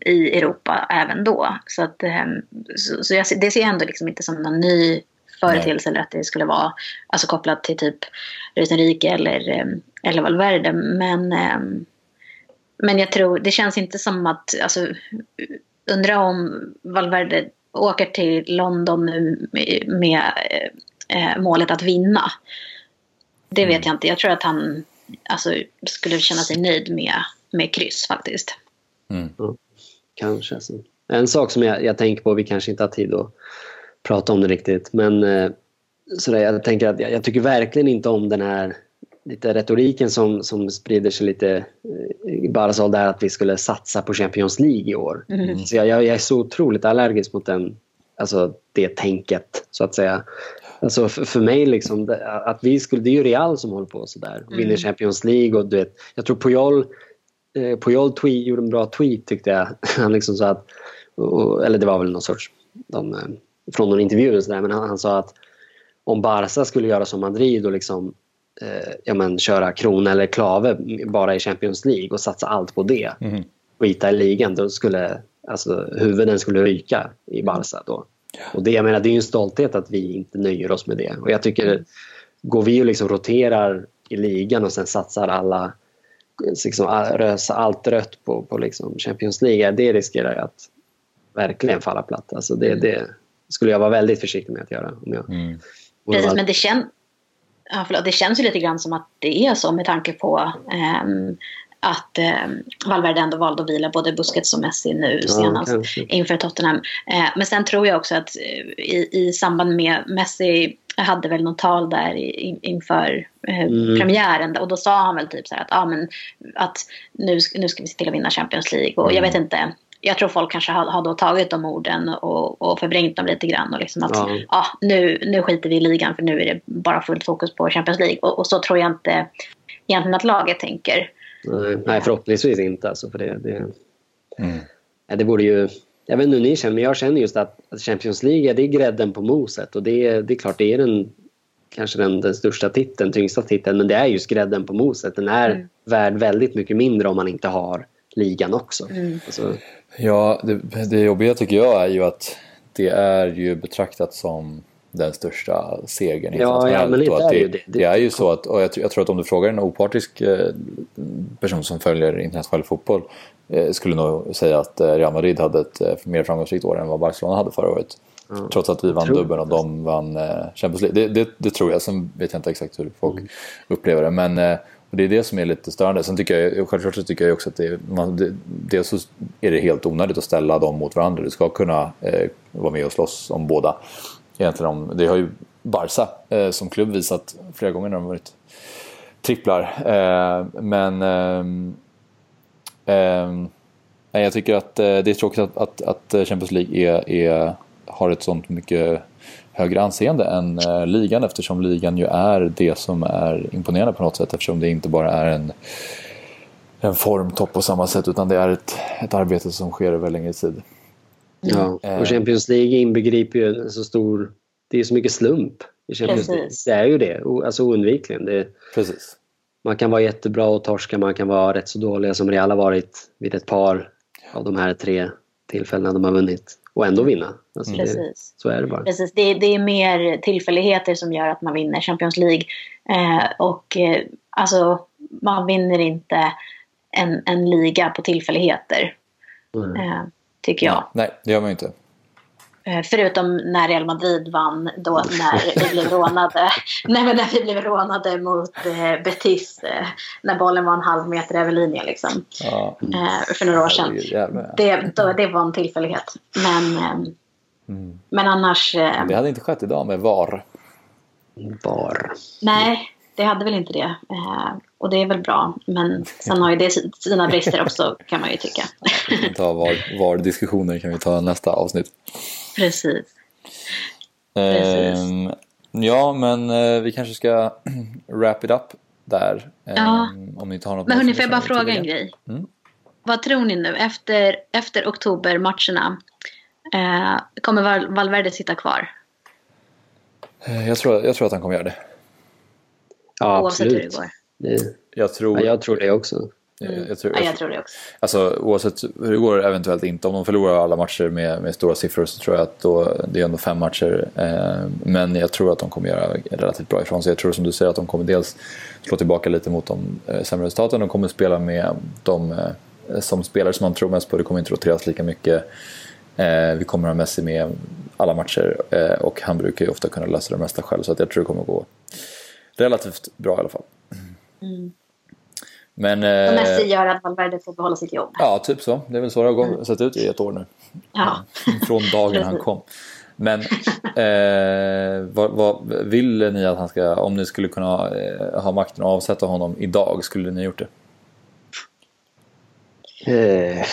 i Europa även då. Så, att, um, så, så jag, det ser jag ändå liksom inte som någon ny företeelse eller att det skulle vara alltså, kopplat till typ Luis Enrique eller, um, eller Valverde. Men men jag tror, det känns inte som att, alltså, undra om Valverde åker till London nu med, med eh, målet att vinna. Det vet mm. jag inte. Jag tror att han alltså, skulle känna sig nöjd med, med kryss faktiskt. Mm. Ja, kanske. Alltså. En sak som jag, jag tänker på, vi kanske inte har tid att prata om det riktigt, men eh, sådär, jag tänker att jag, jag, tycker verkligen inte om den här lite retoriken som, som sprider sig lite eh, i Barsal där att vi skulle satsa på Champions League i år. Mm. Så jag, jag, är så otroligt allergisk mot den, alltså det tänket så att säga. Alltså för, för mig liksom, att vi skulle, det är ju Real som håller på sådär och vinner mm. Champions League och du vet, jag tror Puyol, eh, Puyol tweet, gjorde en bra tweet tyckte jag. Han liksom sa att, och, eller det var väl någon sorts, de, eh, från någon intervju så där, men han, han sa att om Barca skulle göra som Madrid och liksom eh, ja, men, köra krona eller klave bara i Champions League och satsa allt på det. Mm. Skita i ligan, då skulle alltså, huvuden skulle ryka i Barca då. Och det, jag menar, det är ju en stolthet att vi inte nöjer oss med det. Och jag tycker, går vi och liksom roterar i ligan och sen satsar alla liksom, rösa allt rött på, på liksom Champions League, det riskerar att verkligen falla platt. Alltså det, det skulle jag vara väldigt försiktig med att göra. Om jag, Mm. Precis, men det, kän... ja, förlåt, det känns ju lite grann som att det är så med tanke på ehm, att um, Valverde ändå valde att vila både Busquets och Messi nu Ja, senast kanske. inför Tottenham. Eh, men sen tror jag också att eh, i, i samband med Messi hade väl något tal där i, inför eh, Mm. premiären och då sa han väl typ så här att, ah, men, att nu, ska- nu ska vi se till att vinna Champions League och jag Mm. vet inte jag tror folk kanske har, har då tagit de orden och, och förvrängt dem lite grann och liksom att Ja. ja. nu, nu skiter vi i ligan för nu är det bara fullt fokus på Champions League och, och så tror jag inte egentligen att laget tänker. Nej, nej, förhoppningsvis inte. Alltså, för det, det, Mm. ja, det borde ju... Jag vet inte hur ni känner, men jag känner just att Champions League det är grädden på moset. Och det, är- det är klart, det är den, kanske den, den största titeln, tyngsta titeln, men det är just grädden på moset. Den är Mm. värd väldigt mycket mindre om man inte har ligan också. Mm. Alltså, Ja, det, det jobbiga tycker jag är ju att det är ju betraktat som den största segern Ja, i allmänhet och att är det det, ju det. det är ju så att, och jag, tror- jag tror att om du frågar en opartisk eh, person som följer internationell fotboll skulle nog säga att eh, Real Madrid hade ett eh, mer framgångsrikt år än vad Barcelona hade förra året. Ja. Trots att vi vann dubbeln och de vann eh, Champions League. Det, det, det tror jag, sen vet jag inte exakt hur folk Mm. upplever det. Men eh, och det är det som är lite störande. Sen tycker jag, självklart så tycker jag också att det, man, det, dels så är det helt onödigt att ställa dem mot varandra. Du ska kunna eh, vara med och slåss om båda. Egentligen om, det har ju Barca eh, som klubb visat flera gånger när de har varit tripplar. Eh, men ehm, nej, jag tycker att eh, det är tråkigt att, att, att Champions League är, är, har ett sånt mycket högre anseende än eh, ligan eftersom ligan ju är det som är imponerande på något sätt eftersom det inte bara är en, en formtopp på samma sätt utan det är ett, ett arbete som sker över längre tid. ja. Och Champions League inbegriper ju en så stor... Det är så mycket slump i Champions League. Precis. Det är ju det, alltså oundvikligen. Det, Precis. Man kan vara jättebra och torska, man kan vara rätt så dåliga som Real har varit vid ett par av de här tre tillfällena de har vunnit. Och ändå vinna. Alltså det, Precis. så är det bara. Precis, det, det är mer tillfälligheter som gör att man vinner Champions League. Eh, och eh, alltså, man vinner inte en, en liga på tillfälligheter, Mm. eh, tycker jag. Nej, det gör man ju inte. Eh, förutom när Real Madrid vann då när vi blev rånade. Nej, men när vi blev rånade mot eh, Betis. Eh, när bollen var en halv meter över linjen liksom. Ja. Eh, för några år sedan. Det, då, det var en tillfällighet. Men, eh, Mm. men annars... Eh, Det hade inte skett idag med VAR. Bar. Nej, det hade väl inte det. Eh, och det är väl bra. Men sen har ju det sina brister också kan man ju tycka. Vi kan ta VAR- VAR-diskussioner kan vi ta nästa avsnitt. Precis. Precis. Ehm, ja, men eh, vi kanske ska wrap it up där. Ehm, Ja. Om ni inte har något Men hörni, får jag bara fråga en grej? Mm. Vad tror ni nu efter, efter oktobermatcherna? Eh, kommer Val- Valverde sitta kvar? Eh, Jag tror, jag tror att han kommer göra det. Ja, Oavsett hur det absolut. går. Det, Jag tror, ja, jag tror det också. Jag, jag tror, Ja, jag tror det också. Alltså oavsett hur det går, eventuellt inte. Om de förlorar alla matcher med, med stora siffror så tror jag att då, det är ändå fem matcher. Eh, men jag tror att de kommer göra relativt bra ifrån sig. Jag tror som du säger att de kommer dels slå tillbaka lite mot de eh, sämre resultaten. De kommer spela med de eh, som spelare som man tror mest på. Det kommer inte roteras lika mycket. Eh, vi kommer ha Messi med alla matcher eh, och han brukar ju ofta kunna lösa det mesta själv. Så att jag tror det kommer gå relativt bra i alla fall. Mm. Men, Och Messi gör att Valverde får behålla sitt jobb. Ja, typ så. Det är väl så det har gått- sett ut i ett år nu. Ja. Från dagen han kom. Men eh, vad, vad, vill ni att han ska, om ni skulle kunna eh, ha makten att avsätta honom idag, skulle ni gjort det? Eh,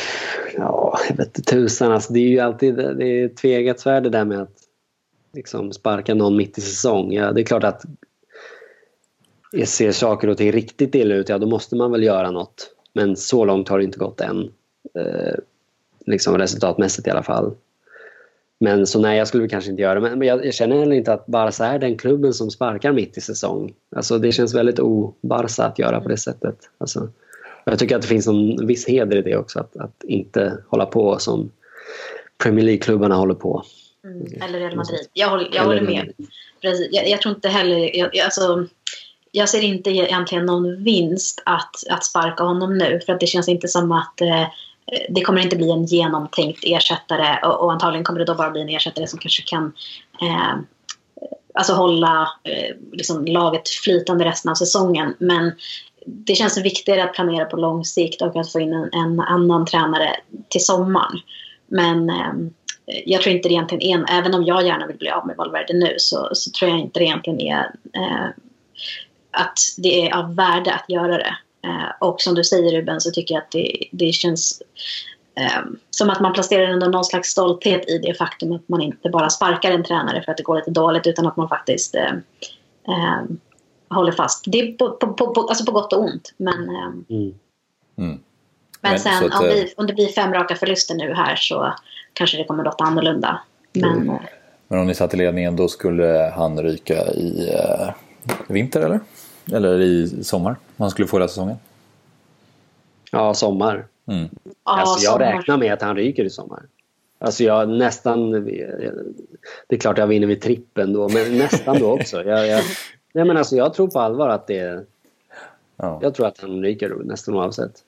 ja, jag vet inte tusan. Alltså, det är ju alltid det är tvegat svärd det där med att liksom, sparka någon mitt i säsong. Ja, det är klart att ser saker och ting riktigt illa ut, ja då måste man väl göra något. Men så långt har det inte gått än. Eh, liksom resultatmässigt i alla fall. Men så nej, jag skulle väl kanske inte göra det. Men, jag, jag känner heller inte att Barca är den klubben som sparkar mitt i säsong. Alltså, det känns väldigt o-Barca att göra på det sättet. Alltså, jag tycker att det finns en viss heder i det också. Att, att inte hålla på som Premier League-klubbarna håller på. Mm. Eller Real Madrid. Jag håller, jag håller med. Precis. Jag, jag tror inte heller... Jag- alltså, jag ser inte egentligen någon vinst att, att sparka honom nu. För att det känns inte som att eh, det kommer inte bli en genomtänkt ersättare. Och, och, antagligen kommer det då bara bli en ersättare som kanske kan eh, alltså hålla eh, liksom laget flytande resten av säsongen. Men det känns viktigare att planera på lång sikt och att få in en, en annan tränare till sommaren. Men eh, jag tror inte det egentligen är, även om jag gärna vill bli av med Valverde nu så, så tror jag inte det egentligen är eh, att det är av värde att göra det. Eh, och som du säger Ruben så tycker jag att det, det känns eh, som att man placerar någon slags stolthet i det faktum att man inte bara sparkar en tränare för att det går lite dåligt utan att man faktiskt eh, eh håller fast. Det är på, på, på, alltså på gott och ont. Men, eh, mm. Mm. men sen att, om, vi, eh, om det blir fem raka förluster nu här så kanske det kommer låta annorlunda. Men, mm. men om ni satt i ledningen då skulle han ryka i vinter eller? Eller i sommar? Om han skulle få hela säsongen? Ja, sommar. Mm. Alltså, jag sommar. räknar med att han ryker i sommar. Alltså jag nästan... Det är klart jag vinner med trippen då, men nästan då också. Jag, jag, nej men alltså jag tror på allvar att det... Ja. Jag tror att han ryker nästan oavsett.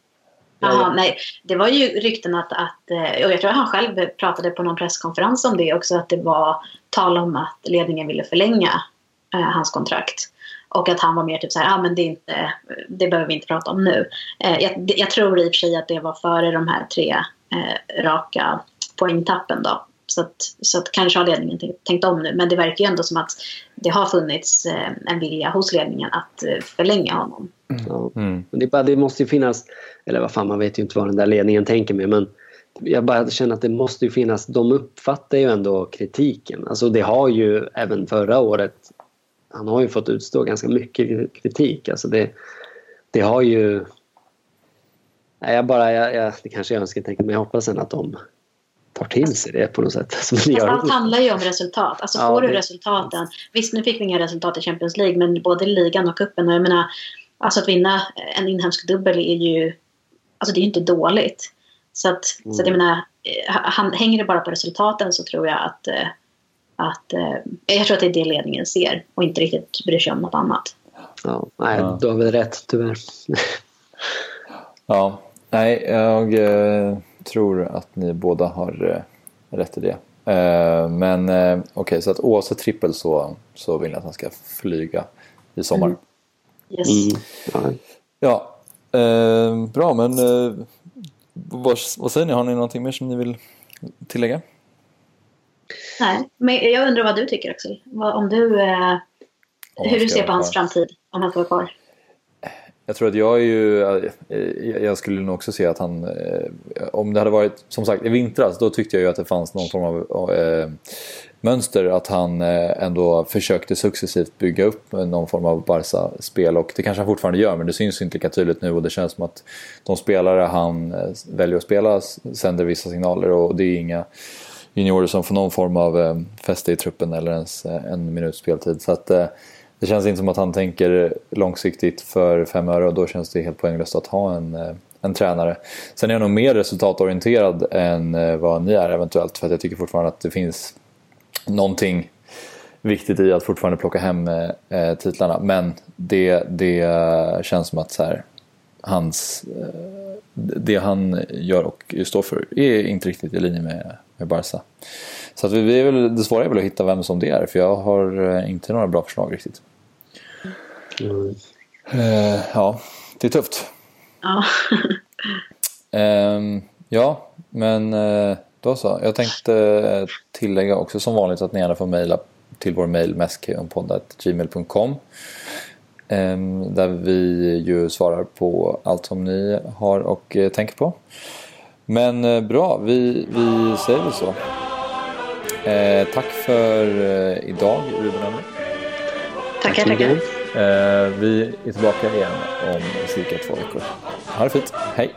Jaha, nej. Det var ju rykten att, att, och jag tror att han själv pratade på någon presskonferens om det också, att det var tal om att ledningen ville förlänga eh, hans kontrakt. Och att han var mer typ så här, ah, men det, är inte, det behöver vi inte prata om nu. Eh, jag, jag, tror i och för sig att det var före de här tre eh, raka poängtappen då. Så att, så att kanske har ledningen tänkt om nu. Men det verkar ju ändå som att det har funnits eh, en vilja hos ledningen att eh, förlänga honom. Ja. Mm. Det, bara, det måste ju finnas, eller vad fan man vet ju inte vad den där ledningen tänker med men jag bara känner att det måste ju finnas, de uppfattar ju ändå kritiken. Alltså det har ju även förra året han har ju fått utstå ganska mycket kritik. Alltså det, det har ju... Nej, jag bara, jag, jag, det kanske jag önskar tänka, men jag hoppas att de tar till sig det på något sätt. Alltså, allt handlar ju om resultat. Alltså ja, får du resultaten. Visst, nu fick vi inga resultat i Champions League, men både ligan och cupen. Jag menar, alltså att vinna en inhemsk dubbel är ju... Alltså det är ju inte dåligt. Så att, mm. så att jag menar, eh, han, hänger det bara på resultaten så tror jag att eh, att, eh, jag tror att det är det ledningen ser och inte riktigt bryr sig om något annat. Ja, nej, ja. du har väl rätt tyvärr. ja, nej, jag eh, tror att ni båda har eh, rätt i det. Eh, men eh, okej, okay, så att oavsett trippel så, så vill jag att han ska flyga i sommar. Mm. Yes. Mm. Ja, ja eh, bra men vad, vad säger ni, har ni någonting mer som ni vill tillägga? Nej, men jag undrar vad du tycker Axel. Om du, eh, hur du ser på hans framtid om han får vara kvar. Jag tror att jag är ju, eh, jag skulle nog också se att han, eh, om det hade varit som sagt i vintras då tyckte jag ju att det fanns någon form av äh, mönster att han ändå försökte successivt bygga upp någon form av Barca-spel och det kanske han fortfarande gör men det syns inte lika tydligt nu och det känns som att de spelare han väljer att spela sänder vissa signaler och det är inga juniorer som får någon form av eh, fäste i truppen eller ens eh, en minuts speltid. Så att, eh, det känns inte som att han tänker långsiktigt för fem öre och då känns det helt poänglöst att ha en, eh, en tränare. Sen är jag nog mer resultatorienterad än eh, vad ni är eventuellt för att jag tycker fortfarande att det finns någonting viktigt i att fortfarande plocka hem eh, titlarna. Men det, det känns som att så här, hans, eh, det han gör och står för är inte riktigt i linje med, med Barca. Så att vi är väl, det svåra är väl att hitta vem som det är för jag har eh, inte några bra förslag riktigt. Mm. Uh, ja, det är tufft. Ja. uh, ja, men uh, då så. Jag tänkte tillägga också som vanligt att ni gärna får mejla till vår mejl meskionpodd.gmail.com ehm, där vi ju svarar på allt som ni har och tänker på. Men eh, bra, vi, vi säger väl så. Eh, tack för eh, idag, Ruben och Tackar, tackar. Eh, vi är tillbaka igen om cirka två veckor. Ha det fint, hej!